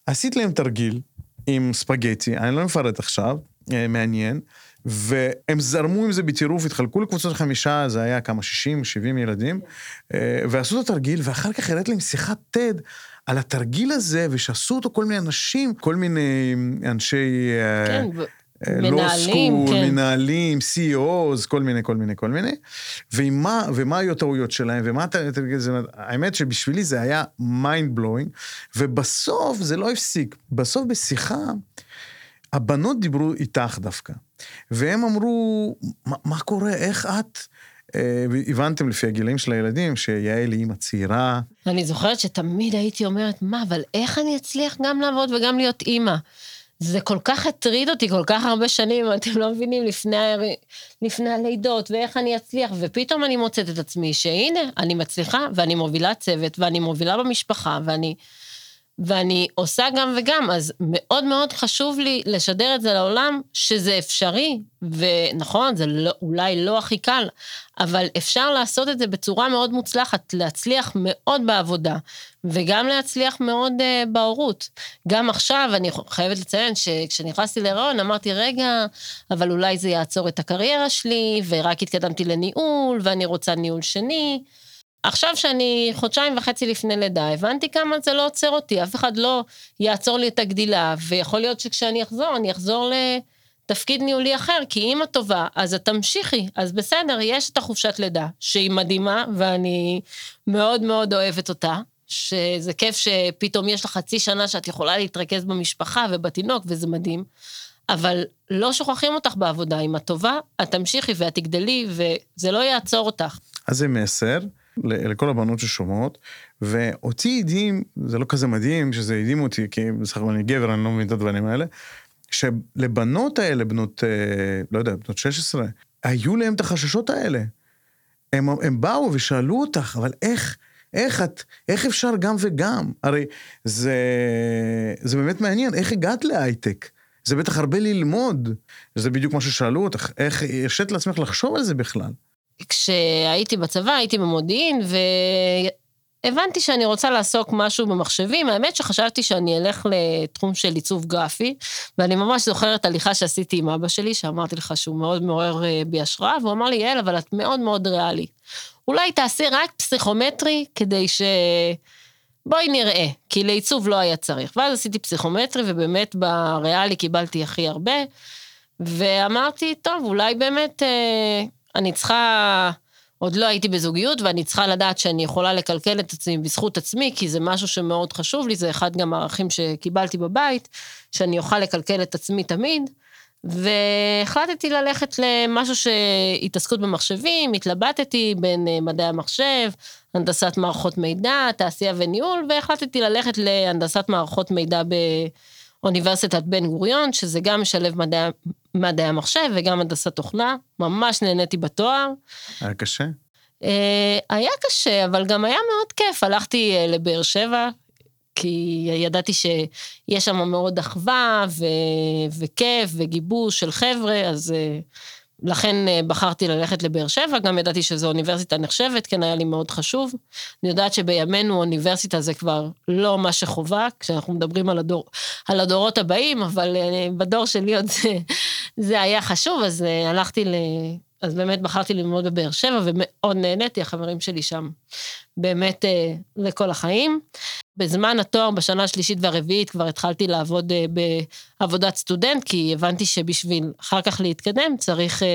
עשית להם תרגיל, עם ספגטי, אני לא מפרט עכשיו, אה, מעניין, והם זרמו עם זה בטירוף, התחלקו לקבוצות חמישה, זה היה כמה, 60, 70 ילדים, אה, ועשו את התרגיל, ואחר כך הראית להם שיחת TED על התרגיל הזה, ושעשו אותו כל מיני אנשים, כל מיני אנשי... אה, כן, מנהלים, סקול, כן. מנהלים, CEOs, כל מיני, כל מיני, כל מיני. ומה, ומה היו הטעויות שלהם, ומה אתה... האמת שבשבילי זה היה mind blowing, ובסוף זה לא הפסיק. בסוף בשיחה, הבנות דיברו איתך דווקא, והם אמרו, מה, מה קורה, איך את... אה, הבנתם לפי הגילאים של הילדים שיעל היא אימא צעירה. אני זוכרת שתמיד הייתי אומרת, מה, אבל איך אני אצליח גם לעבוד וגם להיות אימא? זה כל כך הטריד אותי כל כך הרבה שנים, אתם לא מבינים, לפני, לפני הלידות, ואיך אני אצליח, ופתאום אני מוצאת את עצמי שהנה, אני מצליחה, ואני מובילה צוות, ואני מובילה במשפחה, ואני... ואני עושה גם וגם, אז מאוד מאוד חשוב לי לשדר את זה לעולם, שזה אפשרי, ונכון, זה לא, אולי לא הכי קל, אבל אפשר לעשות את זה בצורה מאוד מוצלחת, להצליח מאוד בעבודה, וגם להצליח מאוד uh, בהורות. גם עכשיו, אני חייבת לציין שכשנכנסתי להיריון, אמרתי, רגע, אבל אולי זה יעצור את הקריירה שלי, ורק התקדמתי לניהול, ואני רוצה ניהול שני. עכשיו שאני חודשיים וחצי לפני לידה, הבנתי כמה זה לא עוצר אותי, אף אחד לא יעצור לי את הגדילה, ויכול להיות שכשאני אחזור, אני אחזור לתפקיד ניהולי אחר, כי אימא טובה, אז את תמשיכי, אז בסדר, יש את החופשת לידה, שהיא מדהימה, ואני מאוד מאוד אוהבת אותה, שזה כיף שפתאום יש לך חצי שנה שאת יכולה להתרכז במשפחה ובתינוק, וזה מדהים. אבל לא שוכחים אותך בעבודה, אם את טובה, את תמשיכי ואת תגדלי, וזה לא יעצור אותך. אז זה מסר. לכל הבנות ששומעות, ואותי הדהים, זה לא כזה מדהים שזה הדהים אותי, כי בסך הכל אני גבר, אני לא מבין את הדברים האלה, שלבנות האלה, בנות, אה, לא יודע, בנות 16, היו להם את החששות האלה. הם, הם באו ושאלו אותך, אבל איך, איך את, איך אפשר גם וגם? הרי זה, זה באמת מעניין, איך הגעת להייטק? זה בטח הרבה ללמוד. זה בדיוק מה ששאלו אותך, איך הרשית לעצמך לחשוב על זה בכלל? כשהייתי בצבא, הייתי במודיעין, והבנתי שאני רוצה לעסוק משהו במחשבים. האמת שחשבתי שאני אלך לתחום של עיצוב גרפי, ואני ממש זוכרת הליכה שעשיתי עם אבא שלי, שאמרתי לך שהוא מאוד מעורר אה, בי השראה, והוא אמר לי, יעל, אבל את מאוד מאוד ריאלי. אולי תעשי רק פסיכומטרי כדי ש... בואי נראה, כי לעיצוב לא היה צריך. ואז עשיתי פסיכומטרי, ובאמת בריאלי קיבלתי הכי הרבה, ואמרתי, טוב, אולי באמת אה, אני צריכה, עוד לא הייתי בזוגיות, ואני צריכה לדעת שאני יכולה לקלקל את עצמי בזכות עצמי, כי זה משהו שמאוד חשוב לי, זה אחד גם הערכים שקיבלתי בבית, שאני אוכל לקלקל את עצמי תמיד. והחלטתי ללכת למשהו שהתעסקות במחשבים, התלבטתי בין אה, מדעי המחשב, הנדסת מערכות מידע, תעשייה וניהול, והחלטתי ללכת להנדסת מערכות מידע באוניברסיטת בן גוריון, שזה גם משלב מדעי, מדעי המחשב וגם הנדסת תוכנה, ממש נהניתי בתואר. היה קשה? אה, היה קשה, אבל גם היה מאוד כיף. הלכתי אה, לבאר שבע, כי ידעתי שיש שם מאוד אחווה ו... וכיף וגיבוש של חבר'ה, אז אה, לכן אה, בחרתי ללכת לבאר שבע, גם ידעתי שזו אוניברסיטה נחשבת, כן היה לי מאוד חשוב. אני יודעת שבימינו אוניברסיטה זה כבר לא מה שחובה, כשאנחנו מדברים על, הדור, על הדורות הבאים, אבל אה, בדור שלי עוד זה, זה היה חשוב, אז אה, הלכתי ל... אז באמת בחרתי ללמוד בבאר שבע, ומאוד נהניתי, החברים שלי שם באמת לכל החיים. בזמן התואר, בשנה השלישית והרביעית, כבר התחלתי לעבוד uh, בעבודת סטודנט, כי הבנתי שבשביל אחר כך להתקדם צריך, uh,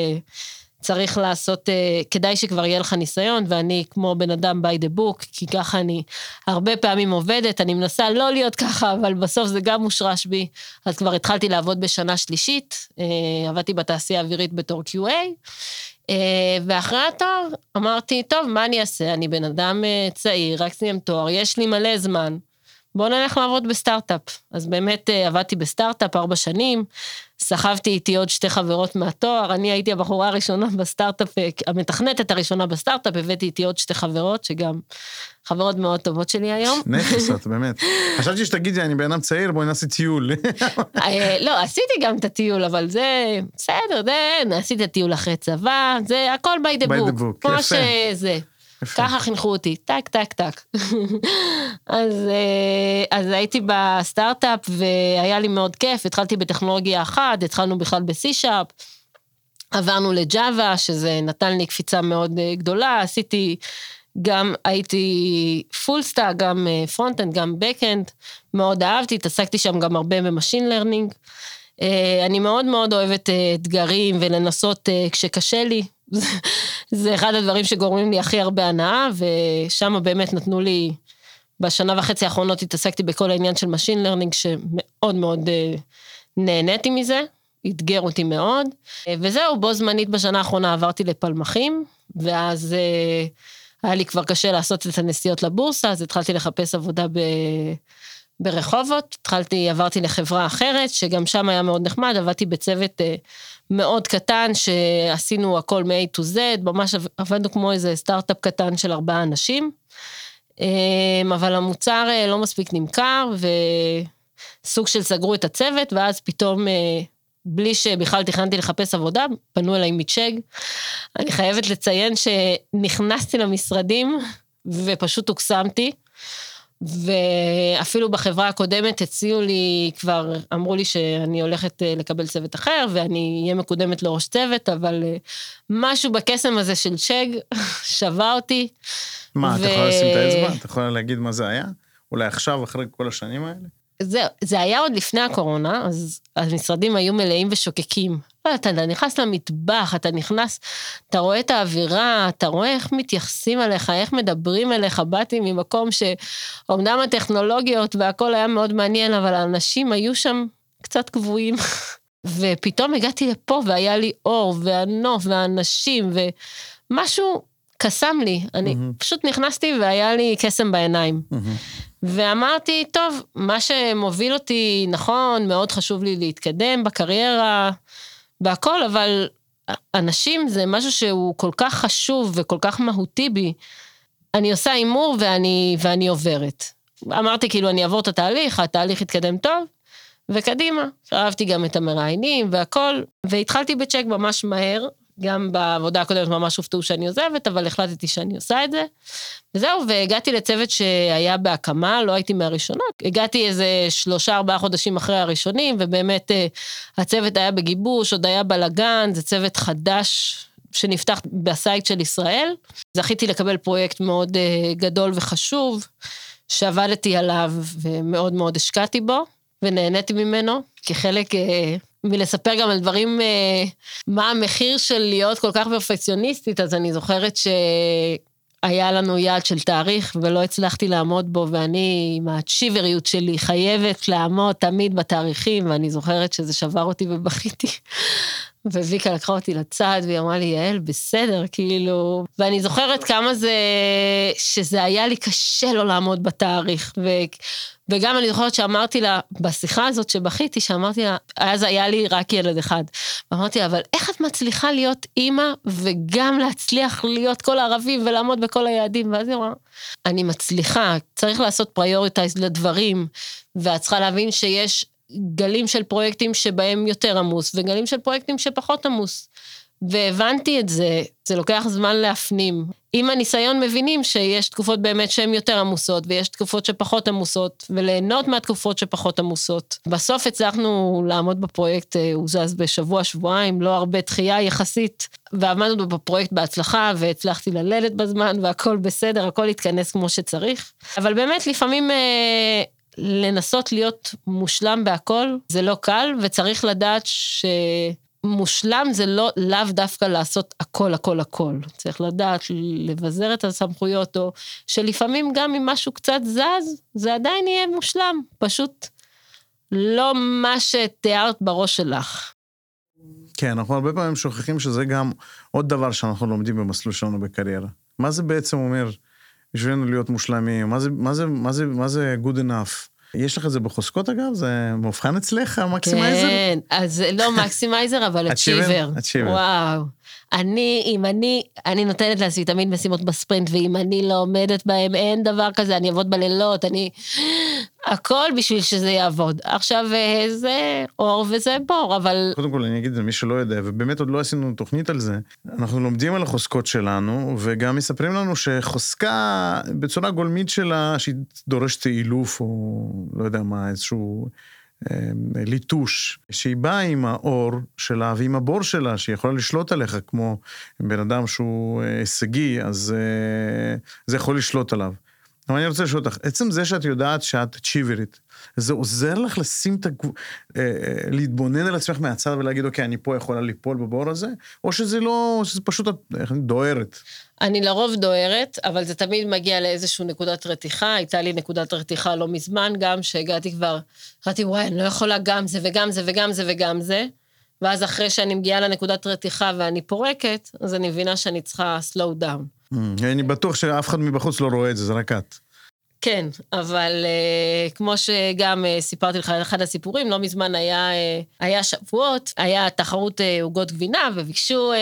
צריך לעשות, uh, כדאי שכבר יהיה לך ניסיון, ואני כמו בן אדם by the book, כי ככה אני הרבה פעמים עובדת, אני מנסה לא להיות ככה, אבל בסוף זה גם מושרש בי. אז כבר התחלתי לעבוד בשנה שלישית, עבדתי בתעשייה האווירית בתור QA. ואחרי התואר אמרתי, טוב, מה אני אעשה? אני בן אדם צעיר, רק סיים תואר, יש לי מלא זמן. בואו נלך לעבוד בסטארט-אפ. אז באמת עבדתי בסטארט-אפ ארבע שנים, סחבתי איתי עוד שתי חברות מהתואר, אני הייתי הבחורה הראשונה בסטארט-אפ, המתכנתת הראשונה בסטארט-אפ, הבאתי איתי עוד שתי חברות, שגם חברות מאוד טובות שלי היום. נכס את, באמת. חשבתי שתגידי, אני בן אדם צעיר, בואי נעשה טיול. לא, עשיתי גם את הטיול, אבל זה, בסדר, זה, עשיתי את הטיול אחרי צבא, זה הכל by the book. by the book, כמו שזה. ככה חינכו אותי, טק, טק, טק. אז, אה, אז הייתי בסטארט-אפ והיה לי מאוד כיף, התחלתי בטכנולוגיה אחת, התחלנו בכלל ב-C-Sharp, עברנו לג'אווה, שזה נתן לי קפיצה מאוד אה, גדולה, עשיתי, גם הייתי full stack, גם front-end, גם back-end, מאוד אהבתי, התעסקתי שם גם הרבה ב machine learning. אני מאוד מאוד אוהבת אתגרים ולנסות כשקשה לי, זה אחד הדברים שגורמים לי הכי הרבה הנאה, ושם באמת נתנו לי, בשנה וחצי האחרונות התעסקתי בכל העניין של Machine Learning, שמאוד מאוד uh, נהניתי מזה, אתגר אותי מאוד. Uh, וזהו, בו זמנית בשנה האחרונה עברתי לפלמחים, ואז uh, היה לי כבר קשה לעשות את הנסיעות לבורסה, אז התחלתי לחפש עבודה ב... ברחובות, התחלתי, עברתי לחברה אחרת, שגם שם היה מאוד נחמד, עבדתי בצוות מאוד קטן, שעשינו הכל מ-A to Z, ממש עבדנו כמו איזה סטארט-אפ קטן של ארבעה אנשים, אמ, אבל המוצר אה, לא מספיק נמכר, וסוג של סגרו את הצוות, ואז פתאום, אה, בלי שבכלל תכננתי לחפש עבודה, פנו אליי מצ'ג. אני חייבת לציין שנכנסתי למשרדים, ופשוט הוקסמתי. ואפילו בחברה הקודמת הציעו לי, כבר אמרו לי שאני הולכת אה, לקבל צוות אחר, ואני אהיה מקודמת לראש צוות, אבל אה, משהו בקסם הזה של צ'ג שווה אותי. מה, ו... אתה יכולה לשים את האצבע? אתה יכולה להגיד מה זה היה? אולי עכשיו, אחרי כל השנים האלה? זה, זה היה עוד לפני הקורונה, אז המשרדים היו מלאים ושוקקים. אתה נכנס למטבח, אתה נכנס, אתה רואה את האווירה, אתה רואה איך מתייחסים אליך, איך מדברים אליך. באתי ממקום שאומנם הטכנולוגיות והכל היה מאוד מעניין, אבל האנשים היו שם קצת קבועים. ופתאום הגעתי לפה והיה לי אור והנוף והאנשים ומשהו קסם לי. אני mm-hmm. פשוט נכנסתי והיה לי קסם בעיניים. Mm-hmm. ואמרתי, טוב, מה שמוביל אותי, נכון, מאוד חשוב לי להתקדם בקריירה, והכל, אבל אנשים זה משהו שהוא כל כך חשוב וכל כך מהותי בי. אני עושה הימור ואני, ואני עוברת. אמרתי, כאילו, אני אעבור את התהליך, התהליך יתקדם טוב, וקדימה. אהבתי גם את המראיינים והכל, והתחלתי בצ'ק ממש מהר, גם בעבודה הקודמת ממש הופתעו שאני עוזבת, אבל החלטתי שאני עושה את זה. וזהו, והגעתי לצוות שהיה בהקמה, לא הייתי מהראשונות. הגעתי איזה שלושה, ארבעה חודשים אחרי הראשונים, ובאמת אה, הצוות היה בגיבוש, עוד היה בלאגן, זה צוות חדש שנפתח בסייט של ישראל. זכיתי לקבל פרויקט מאוד אה, גדול וחשוב, שעבדתי עליו ומאוד מאוד השקעתי בו, ונהניתי ממנו, כחלק אה, מלספר גם על דברים, אה, מה המחיר של להיות כל כך פרפקציוניסטית, אז אני זוכרת שהיה לנו יעד של תאריך ולא הצלחתי לעמוד בו, ואני עם הצ'יבריות שלי חייבת לעמוד תמיד בתאריכים, ואני זוכרת שזה שבר אותי ובכיתי. וויקה לקחה אותי לצד והיא אמרה לי, יעל, בסדר, כאילו... ואני זוכרת כמה זה... שזה היה לי קשה לא לעמוד בתאריך. ו... וגם אני זוכרת שאמרתי לה, בשיחה הזאת שבכיתי, שאמרתי לה, אז היה לי רק ילד אחד. ואמרתי לה, אבל איך את מצליחה להיות אימא וגם להצליח להיות כל הערבים ולעמוד בכל היעדים? ואז היא אמרה, אני מצליחה, צריך לעשות prioritize לדברים, ואת צריכה להבין שיש גלים של פרויקטים שבהם יותר עמוס, וגלים של פרויקטים שפחות עמוס. והבנתי את זה, זה לוקח זמן להפנים. עם הניסיון מבינים שיש תקופות באמת שהן יותר עמוסות, ויש תקופות שפחות עמוסות, וליהנות מהתקופות שפחות עמוסות. בסוף הצלחנו לעמוד בפרויקט, אה, הוא זז בשבוע, שבועיים, לא הרבה דחייה יחסית, ועמדנו בפרויקט בהצלחה, והצלחתי ללדת בזמן, והכל בסדר, הכל התכנס כמו שצריך. אבל באמת, לפעמים אה, לנסות להיות מושלם בהכל, זה לא קל, וצריך לדעת שמושלם זה לא, לאו דווקא לעשות הכל, הכל, הכל. צריך לדעת לבזר את הסמכויות, או שלפעמים גם אם משהו קצת זז, זה עדיין יהיה מושלם. פשוט לא מה שתיארת בראש שלך. כן, אנחנו הרבה פעמים שוכחים שזה גם עוד דבר שאנחנו לומדים במסלול שלנו בקריירה. מה זה בעצם אומר בשבילנו להיות מושלמים? מה זה, מה זה, מה זה, מה זה good enough? יש לך את זה בחוזקות אגב? זה מאובחן אצלך, מקסימייזר? כן, אז לא מקסימייזר, אבל. אצ'יבר. וואו. אני, אם אני, אני נותנת לעצמי תמיד משימות בספרינט, ואם אני לא עומדת בהם, אין דבר כזה, אני אעבוד בלילות, אני... הכל בשביל שזה יעבוד. עכשיו, אה, זה אור וזה בור, אבל... קודם כל, אני אגיד למי שלא יודע, ובאמת עוד לא עשינו תוכנית על זה, אנחנו לומדים על החוזקות שלנו, וגם מספרים לנו שחוזקה בצורה גולמית שלה, שהיא דורשת אילוף, או לא יודע מה, איזשהו... אה, ליטוש, שהיא באה עם האור שלה ועם הבור שלה, שהיא יכולה לשלוט עליך, כמו בן אדם שהוא אה, הישגי, אז אה, זה יכול לשלוט עליו. אבל אני רוצה לשאול אותך, עצם זה שאת יודעת שאת צ'יברית, זה עוזר לך לשים את הגבול, להתבונן על עצמך מהצד ולהגיד, אוקיי, אני פה יכולה ליפול בבור הזה? או שזה לא, שזה פשוט דוהרת? אני לרוב דוהרת, אבל זה תמיד מגיע לאיזושהי נקודת רתיחה. הייתה לי נקודת רתיחה לא מזמן גם, שהגעתי כבר, אמרתי, וואי, אני לא יכולה גם זה וגם זה וגם זה וגם זה. ואז אחרי שאני מגיעה לנקודת רתיחה ואני פורקת, אז אני מבינה שאני צריכה slow down. Mm, אני בטוח שאף אחד מבחוץ לא רואה את זה, זה רק את. כן, אבל uh, כמו שגם uh, סיפרתי לך על אחד הסיפורים, לא מזמן היה, uh, היה שבועות, היה תחרות uh, גבינה, וביקשו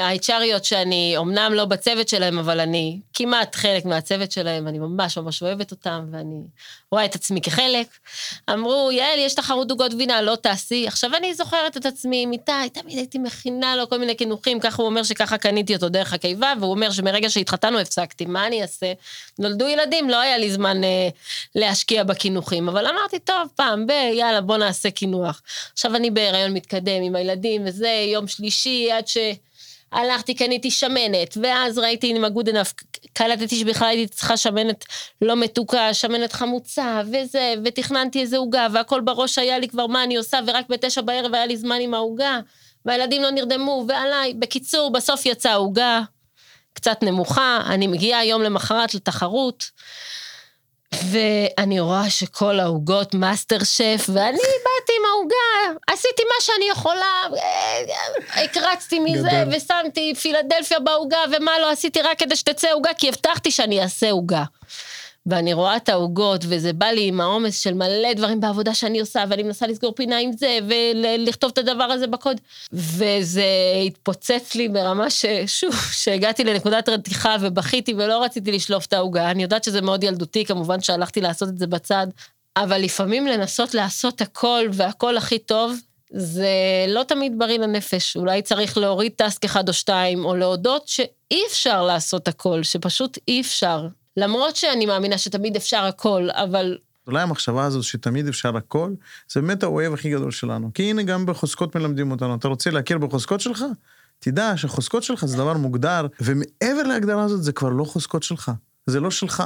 ה-HRיות שאני אומנם לא בצוות שלהם, אבל אני כמעט חלק מהצוות שלהם, אני ממש ממש אוהבת אותם, ואני רואה את עצמי כחלק. אמרו, יעל, יש תחרות עוגות גבינה, לא תעשי. עכשיו אני זוכרת את עצמי עם איתי, תמיד הייתי מכינה לו כל מיני קינוחים, ככה הוא אומר שככה קניתי אותו דרך הקיבה, והוא אומר שמרגע שהתחתנו הפסקתי, מה אני אעשה? נולדו ילדים, לא היה לי זמן אה, להשקיע בקינוחים, אבל אמרתי, טוב, פעם ב, יאללה, בוא נעשה קינוח. עכשיו אני בהיריון מתקדם עם הילדים וזה, יום שלישי, עד ש... הלכתי, קניתי שמנת, ואז ראיתי עם הגוד אנף, קלטתי שבכלל הייתי צריכה שמנת לא מתוקה, שמנת חמוצה, וזה, ותכננתי איזה עוגה, והכל בראש היה לי כבר מה אני עושה, ורק בתשע בערב היה לי זמן עם העוגה, והילדים לא נרדמו, ועליי. בקיצור, בסוף יצאה עוגה קצת נמוכה, אני מגיעה יום למחרת לתחרות. ואני רואה שכל העוגות מאסטר שף, ואני באתי עם העוגה, עשיתי מה שאני יכולה, הקרצתי מזה, גדל. ושמתי פילדלפיה בעוגה, ומה לא עשיתי רק כדי שתצא עוגה, כי הבטחתי שאני אעשה עוגה. ואני רואה את העוגות, וזה בא לי עם העומס של מלא דברים בעבודה שאני עושה, ואני מנסה לסגור פינה עם זה, ולכתוב את הדבר הזה בקוד. וזה התפוצץ לי ברמה ששוב, שהגעתי לנקודת רתיחה ובכיתי ולא רציתי לשלוף את העוגה. אני יודעת שזה מאוד ילדותי, כמובן שהלכתי לעשות את זה בצד, אבל לפעמים לנסות לעשות הכל והכל הכי טוב, זה לא תמיד בריא לנפש. אולי צריך להוריד טסק אחד או שתיים, או להודות שאי אפשר לעשות הכל, שפשוט אי אפשר. למרות שאני מאמינה שתמיד אפשר הכל, אבל... אולי המחשבה הזו שתמיד אפשר הכל, זה באמת האוהב הכי גדול שלנו. כי הנה, גם בחוזקות מלמדים אותנו. אתה רוצה להכיר בחוזקות שלך? תדע שחוזקות שלך זה דבר מוגדר, ומעבר להגדרה הזאת זה כבר לא חוזקות שלך, זה לא שלך.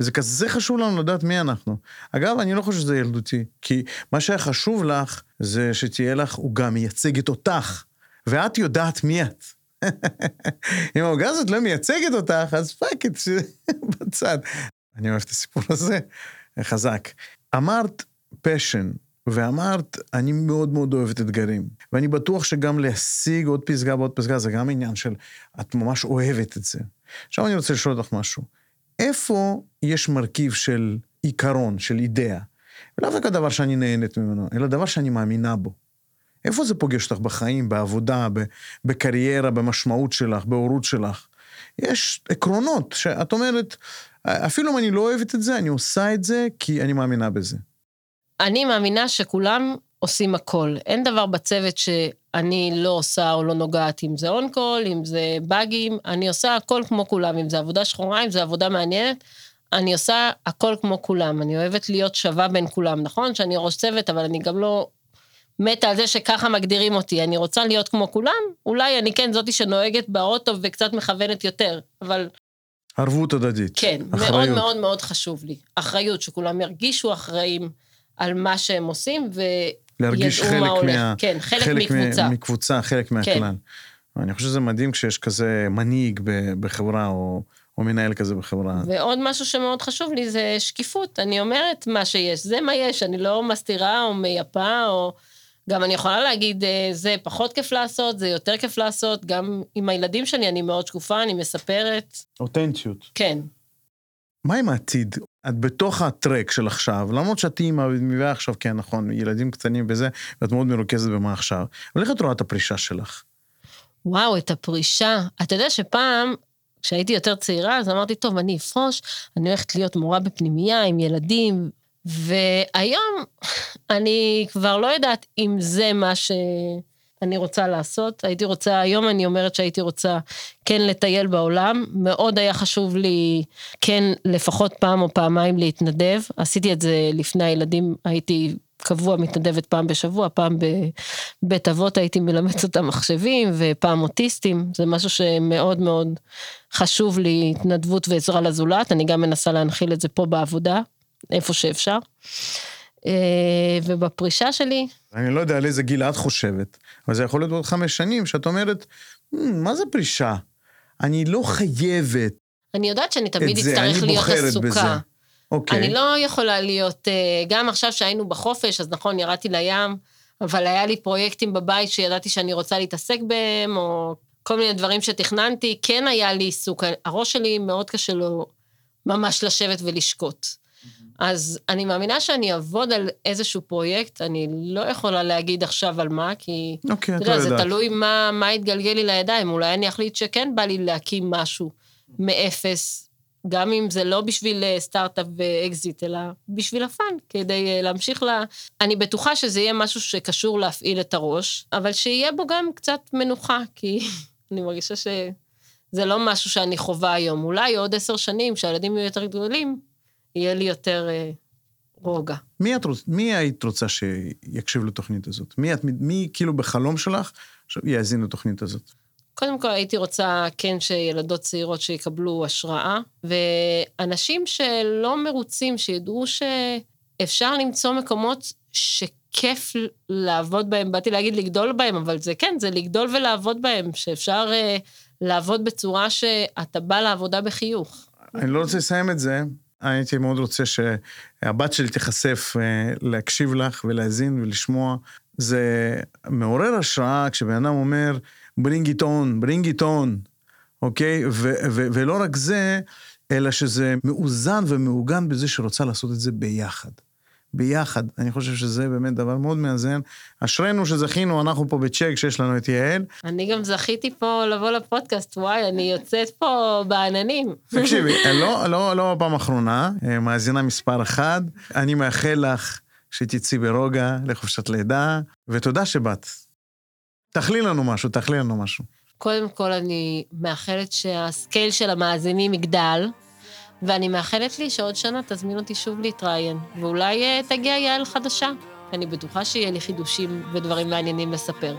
וזה כזה חשוב לנו לדעת מי אנחנו. אגב, אני לא חושב שזה ילדותי, כי מה שהיה חשוב לך, זה שתהיה לך עוגה מייצגת אותך, ואת יודעת מי את. אם העוגה הזאת לא מייצגת אותך, אז fuck it, בצד. אני אוהב את הסיפור הזה, חזק. אמרת פשן, ואמרת, אני מאוד מאוד אוהבת אתגרים. ואני בטוח שגם להשיג עוד פסגה ועוד פסגה, זה גם עניין של, את ממש אוהבת את זה. עכשיו אני רוצה לשאול אותך משהו. איפה יש מרכיב של עיקרון, של אידאה? ולאו רק הדבר שאני נהנית ממנו, אלא דבר שאני מאמינה בו. איפה זה פוגש אותך בחיים, בעבודה, בקריירה, במשמעות שלך, בהורות שלך? יש עקרונות שאת אומרת, אפילו אם אני לא אוהבת את זה, אני עושה את זה כי אני מאמינה בזה. אני מאמינה שכולם עושים הכל. אין דבר בצוות שאני לא עושה או לא נוגעת, אם זה אונקול, אם זה באגים, אני עושה הכל כמו כולם, אם זה עבודה שחורה, אם זה עבודה מעניינת. אני עושה הכל כמו כולם, אני אוהבת להיות שווה בין כולם. נכון שאני ראש צוות, אבל אני גם לא מתה על זה שככה מגדירים אותי, אני רוצה להיות כמו כולם, אולי אני כן זאתי שנוהגת באוטו וקצת מכוונת יותר, אבל... ערבות הדדית. כן, אחריות. מאוד מאוד מאוד חשוב לי. אחריות, שכולם ירגישו אחראים על מה שהם עושים, להרגיש חלק מה הולך. מה... כן, חלק, חלק מקבוצה. מקבוצה, חלק כן. מהכלל. כן. אני חושב שזה מדהים כשיש כזה מנהיג בחברה, או... או מנהל כזה בחברה. ועוד משהו שמאוד חשוב לי זה שקיפות. אני אומרת מה שיש, זה מה יש, אני לא מסתירה או מייפה או... גם אני יכולה להגיד, אה, זה פחות כיף לעשות, זה יותר כיף לעשות, גם עם הילדים שלי אני מאוד שקופה, אני מספרת. אותנטיות. כן. מה עם העתיד? את בתוך הטרק של עכשיו, למרות שאת אימא מביאה עכשיו, כן, נכון, ילדים קטנים וזה, ואת מאוד מרוכזת במה עכשיו. אבל איך את רואה את הפרישה שלך? וואו, את הפרישה. אתה יודע שפעם, כשהייתי יותר צעירה, אז אמרתי, טוב, אני אפרוש, אני הולכת להיות מורה בפנימייה עם ילדים, והיום אני כבר לא יודעת אם זה מה שאני רוצה לעשות. הייתי רוצה, היום אני אומרת שהייתי רוצה כן לטייל בעולם. מאוד היה חשוב לי כן לפחות פעם או פעמיים להתנדב. עשיתי את זה לפני הילדים, הייתי קבוע מתנדבת פעם בשבוע, פעם בבית אבות הייתי מלמדת אותם מחשבים, ופעם אוטיסטים, זה משהו שמאוד מאוד חשוב לי, התנדבות ועזרה לזולת, אני גם מנסה להנחיל את זה פה בעבודה, איפה שאפשר. אה, ובפרישה שלי... אני לא יודע על איזה גיל את חושבת, אבל זה יכול להיות עוד חמש שנים, שאת אומרת, מה זה פרישה? אני לא חייבת. אני יודעת שאני תמיד אצטרך להיות עסוקה. בזה. אוקיי. אני לא יכולה להיות, אה, גם עכשיו שהיינו בחופש, אז נכון, ירדתי לים, אבל היה לי פרויקטים בבית שידעתי שאני רוצה להתעסק בהם, או כל מיני דברים שתכננתי, כן היה לי עיסוק. הראש שלי מאוד קשה לו ממש לשבת ולשקוט. אז אני מאמינה שאני אעבוד על איזשהו פרויקט, אני לא יכולה להגיד עכשיו על מה, כי... אוקיי, אתה יודע, זה תלוי מה, מה יתגלגל לי לידיים. אולי אני אחליט שכן בא לי להקים משהו מאפס, גם אם זה לא בשביל אה, סטארט-אפ ואקזיט, אלא בשביל ה fun, כדי אה, להמשיך ל... אני בטוחה שזה יהיה משהו שקשור להפעיל את הראש, אבל שיהיה בו גם קצת מנוחה, כי אני מרגישה שזה לא משהו שאני חווה היום. אולי עוד עשר שנים, כשהילדים יהיו יותר גדולים, יהיה לי יותר אה, רוגע. מי, את, רוצ... מי היית רוצה שיקשיב לתוכנית הזאת? מי, את, מי כאילו בחלום שלך יאזין לתוכנית הזאת? קודם כל הייתי רוצה כן שילדות צעירות שיקבלו השראה, ואנשים שלא מרוצים, שידעו שאפשר למצוא מקומות שכיף לעבוד בהם, באתי להגיד לגדול בהם, אבל זה כן, זה לגדול ולעבוד בהם, שאפשר uh, לעבוד בצורה שאתה בא לעבודה בחיוך. אני לא רוצה לסיים את זה, הייתי מאוד רוצה שהבת שלי תיחשף uh, להקשיב לך ולהאזין ולשמוע. זה מעורר השראה כשבן אדם אומר, bring it on, bring it on, אוקיי? ו- ולא רק זה, אלא שזה מאוזן ומעוגן בזה שרוצה לעשות את זה ביחד. ביחד. אני חושב שזה באמת דבר מאוד מאזן. אשרינו שזכינו, אנחנו פה בצ'ק, שיש לנו את יעל. אני גם זכיתי פה לבוא לפודקאסט, וואי, אני יוצאת פה בעננים. תקשיבי, לא, לא, לא פעם אחרונה, אה, מאזינה מספר אחת. אני מאחל לך שתצאי ברוגע לחופשת לידה, ותודה שבאת. תאכלי לנו משהו, תאכלי לנו משהו. קודם כל, אני מאחלת שהסקייל של המאזינים יגדל, ואני מאחלת לי שעוד שנה תזמין אותי שוב להתראיין, ואולי uh, תגיע יעל חדשה. אני בטוחה שיהיה לי חידושים ודברים מעניינים לספר.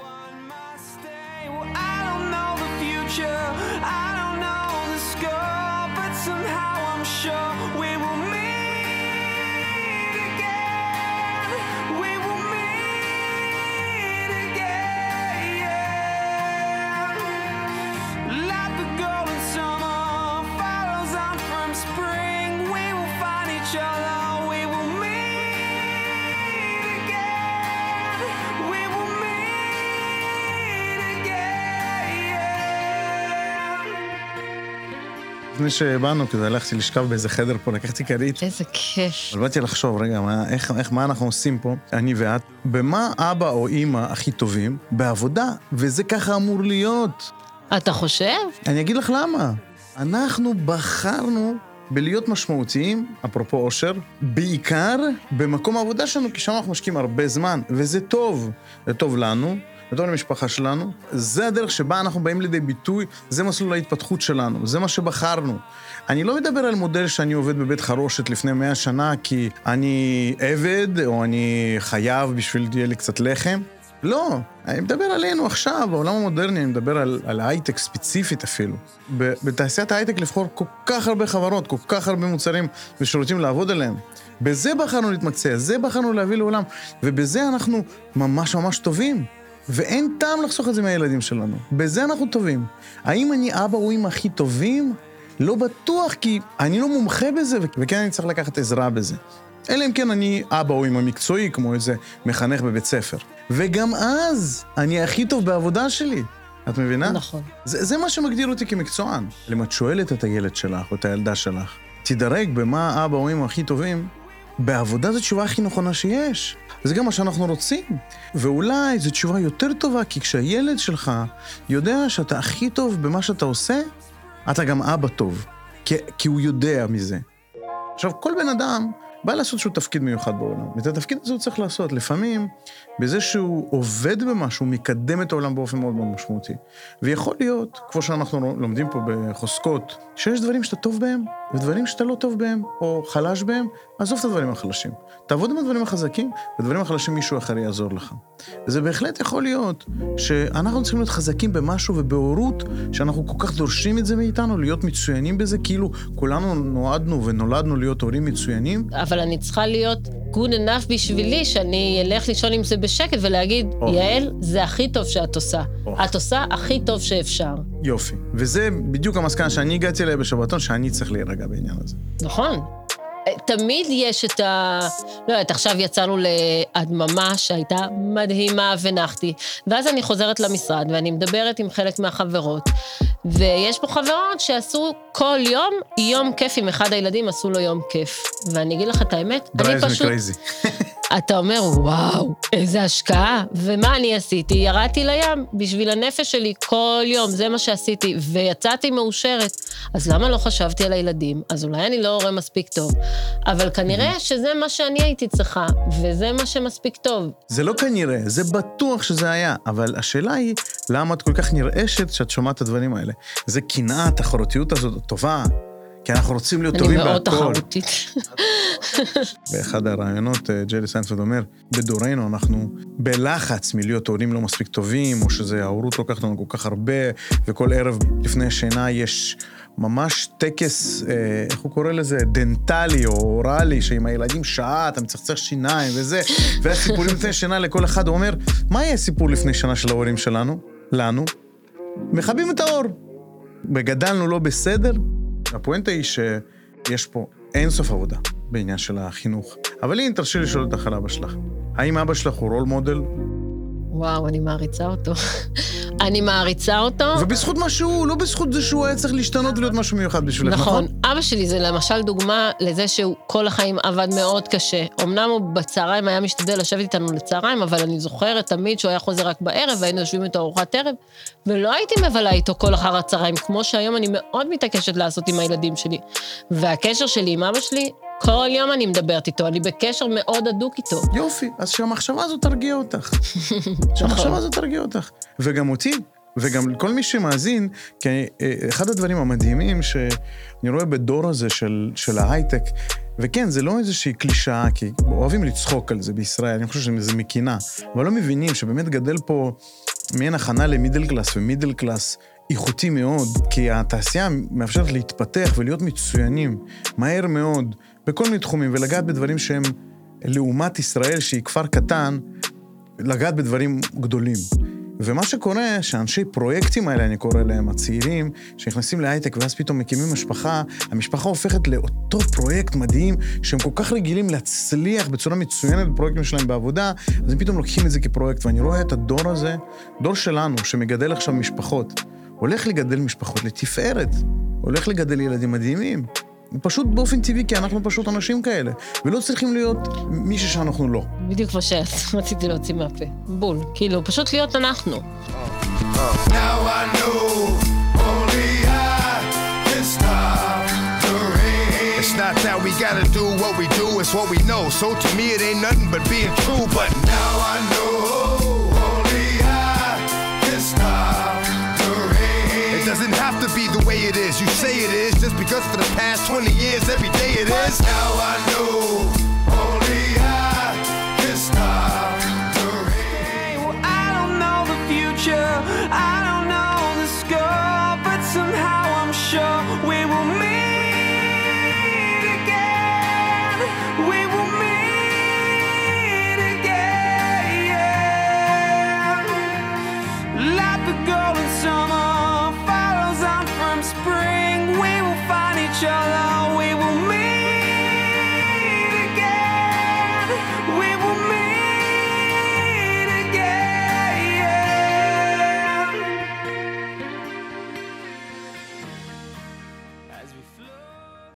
לפני שבאנו, כזה הלכתי לשכב באיזה חדר פה, לקחתי כרית. איזה כיף. אבל באתי לחשוב, רגע, מה, איך, איך, מה אנחנו עושים פה, אני ואת, במה אבא או אימא הכי טובים? בעבודה, וזה ככה אמור להיות. אתה חושב? אני אגיד לך למה. אנחנו בחרנו בלהיות משמעותיים, אפרופו אושר, בעיקר במקום העבודה שלנו, כי שם אנחנו משקיעים הרבה זמן, וזה טוב. זה טוב לנו, בתור המשפחה שלנו. זה הדרך שבה אנחנו באים לידי ביטוי, זה מסלול ההתפתחות שלנו, זה מה שבחרנו. אני לא מדבר על מודל שאני עובד בבית חרושת לפני מאה שנה כי אני עבד או אני חייב בשביל שיהיה לי קצת לחם. לא, אני מדבר עלינו עכשיו, בעולם המודרני, אני מדבר על, על הייטק ספציפית אפילו. בתעשיית ההייטק לבחור כל כך הרבה חברות, כל כך הרבה מוצרים ושירותים לעבוד עליהם. בזה בחרנו להתמקצע, זה בחרנו להביא לעולם, ובזה אנחנו ממש ממש טובים. ואין טעם לחסוך את זה מהילדים שלנו. בזה אנחנו טובים. האם אני אבא או אמא הכי טובים? לא בטוח, כי אני לא מומחה בזה, וכן אני צריך לקחת עזרה בזה. אלא אם כן אני אבא או אמא מקצועי, כמו איזה מחנך בבית ספר. וגם אז, אני הכי טוב בעבודה שלי. את מבינה? נכון. זה, זה מה שמגדיר אותי כמקצוען. אם את שואלת את הילד שלך או את הילדה שלך, תדרג במה אבא או אמא הכי טובים, בעבודה זו תשובה הכי נכונה שיש. וזה גם מה שאנחנו רוצים. ואולי זו תשובה יותר טובה, כי כשהילד שלך יודע שאתה הכי טוב במה שאתה עושה, אתה גם אבא טוב. כי, כי הוא יודע מזה. עכשיו, כל בן אדם בא לעשות איזשהו תפקיד מיוחד בעולם. ואת התפקיד הזה הוא צריך לעשות. לפעמים, בזה שהוא עובד במשהו, מקדם את העולם באופן מאוד מאוד משמעותי. ויכול להיות, כמו שאנחנו לומדים פה בחוזקות, שיש דברים שאתה טוב בהם, ודברים שאתה לא טוב בהם, או חלש בהם, עזוב את הדברים החלשים. תעבוד עם הדברים החזקים, ודברים החלשים מישהו אחר יעזור לך. וזה בהחלט יכול להיות שאנחנו צריכים להיות חזקים במשהו ובהורות, שאנחנו כל כך דורשים את זה מאיתנו, להיות מצוינים בזה, כאילו כולנו נועדנו ונולדנו להיות הורים מצוינים. אבל אני צריכה להיות good enough בשבילי, שאני אלך לישון עם זה בשקט ולהגיד, או. יעל, זה הכי טוב שאת עושה. או. את עושה הכי טוב שאפשר. יופי. וזה בדיוק המסקנה שאני הגעתי אליה בשבתון, שאני צריך להירגע בעניין הזה. נכון. תמיד יש את ה... לא יודעת, עכשיו יצאנו להדממה שהייתה מדהימה ונחתי, ואז אני חוזרת למשרד ואני מדברת עם חלק מהחברות, ויש פה חברות שעשו כל יום יום כיף עם אחד הילדים, עשו לו יום כיף. ואני אגיד לך את האמת, אני drive פשוט... אתה אומר, וואו, איזה השקעה. ומה אני עשיתי? ירדתי לים בשביל הנפש שלי כל יום, זה מה שעשיתי, ויצאתי מאושרת. אז למה לא חשבתי על הילדים? אז אולי אני לא הורה מספיק טוב. אבל כנראה שזה מה שאני הייתי צריכה, וזה מה שמספיק טוב. זה לא כנראה, זה בטוח שזה היה, אבל השאלה היא, למה את כל כך נרעשת כשאת שומעת את הדברים האלה? זה קנאה, התחרותיות הזאת טובה, כי אנחנו רוצים להיות אני טובים מאוד בהכל. תחרותית. באחד הראיונות, אה, ג'רי סיינפלד אומר, בדורנו אנחנו בלחץ מלהיות הורים לא מספיק טובים, או שזה ההורות לוקחת לנו כל כך הרבה, וכל ערב לפני שינה יש ממש טקס, אה, איך הוא קורא לזה? דנטלי או אוראלי, שעם הילדים שעה, אתה מצחצח שיניים וזה, והסיפורים לפני שינה לכל אחד, הוא אומר, מה יהיה סיפור לפני שינה של ההורים שלנו? לנו? מכבים את האור. וגדלנו לא בסדר? הפואנטה היא שיש פה אין סוף עבודה בעניין של החינוך. אבל הנה, תרשי לשאול אותך על אבא שלך. האם אבא שלך הוא role model? וואו, אני מעריצה אותו. אני מעריצה אותו. ובזכות מה שהוא, לא בזכות זה שהוא היה צריך להשתנות ולהיות משהו מיוחד בשבילך, נכון? נכון. אבא שלי זה למשל דוגמה לזה שהוא כל החיים עבד מאוד קשה. אמנם הוא בצהריים היה משתדל לשבת איתנו לצהריים, אבל אני זוכרת תמיד שהוא היה חוזר רק בערב, והיינו יושבים איתו ארוחת ערב, ולא הייתי מבלה איתו כל אחר הצהריים, כמו שהיום אני מאוד מתעקשת לעשות עם הילדים שלי. והקשר שלי עם אבא שלי, כל יום אני מדברת איתו, אני בקשר מאוד הדוק איתו. יופי, אז שהמחשבה הזאת תרגיע אותך. שהמחשבה הזאת תרגיע אותך. וגם אותי, וגם כל מי שמאזין, כי אה, אחד הדברים המדהימים שאני רואה בדור הזה של, של ההייטק, וכן, זה לא איזושהי קלישאה, כי אוהבים לצחוק על זה בישראל, אני חושב שזה מקנאה, אבל לא מבינים שבאמת גדל פה מעין הכנה ל middle class, ו middle class איכותי מאוד, כי התעשייה מאפשרת להתפתח ולהיות מצוינים מהר מאוד, בכל מיני תחומים, ולגעת בדברים שהם לעומת ישראל, שהיא כפר קטן, לגעת בדברים גדולים. ומה שקורה, שאנשי פרויקטים האלה, אני קורא להם, הצעירים, שנכנסים להייטק ואז פתאום מקימים משפחה, המשפחה הופכת לאותו פרויקט מדהים, שהם כל כך רגילים להצליח בצורה מצוינת בפרויקטים שלהם בעבודה, אז הם פתאום לוקחים את זה כפרויקט. ואני רואה את הדור הזה, דור שלנו, שמגדל עכשיו משפחות, הולך לגדל משפחות לתפארת, הולך לגדל ילדים מדהימים. פשוט באופן טבעי, כי אנחנו פשוט אנשים כאלה, ולא צריכים להיות מישהו שאנחנו לא. בדיוק מה שרציתי להוציא מהפה. בול. כאילו, פשוט להיות אנחנו. It's not that we gotta do what we do, it's what we know. So to me, it ain't nothing but being true. But now I know way it is. You say it is just because for the past 20 years, every day it is. But now I know only I can stop.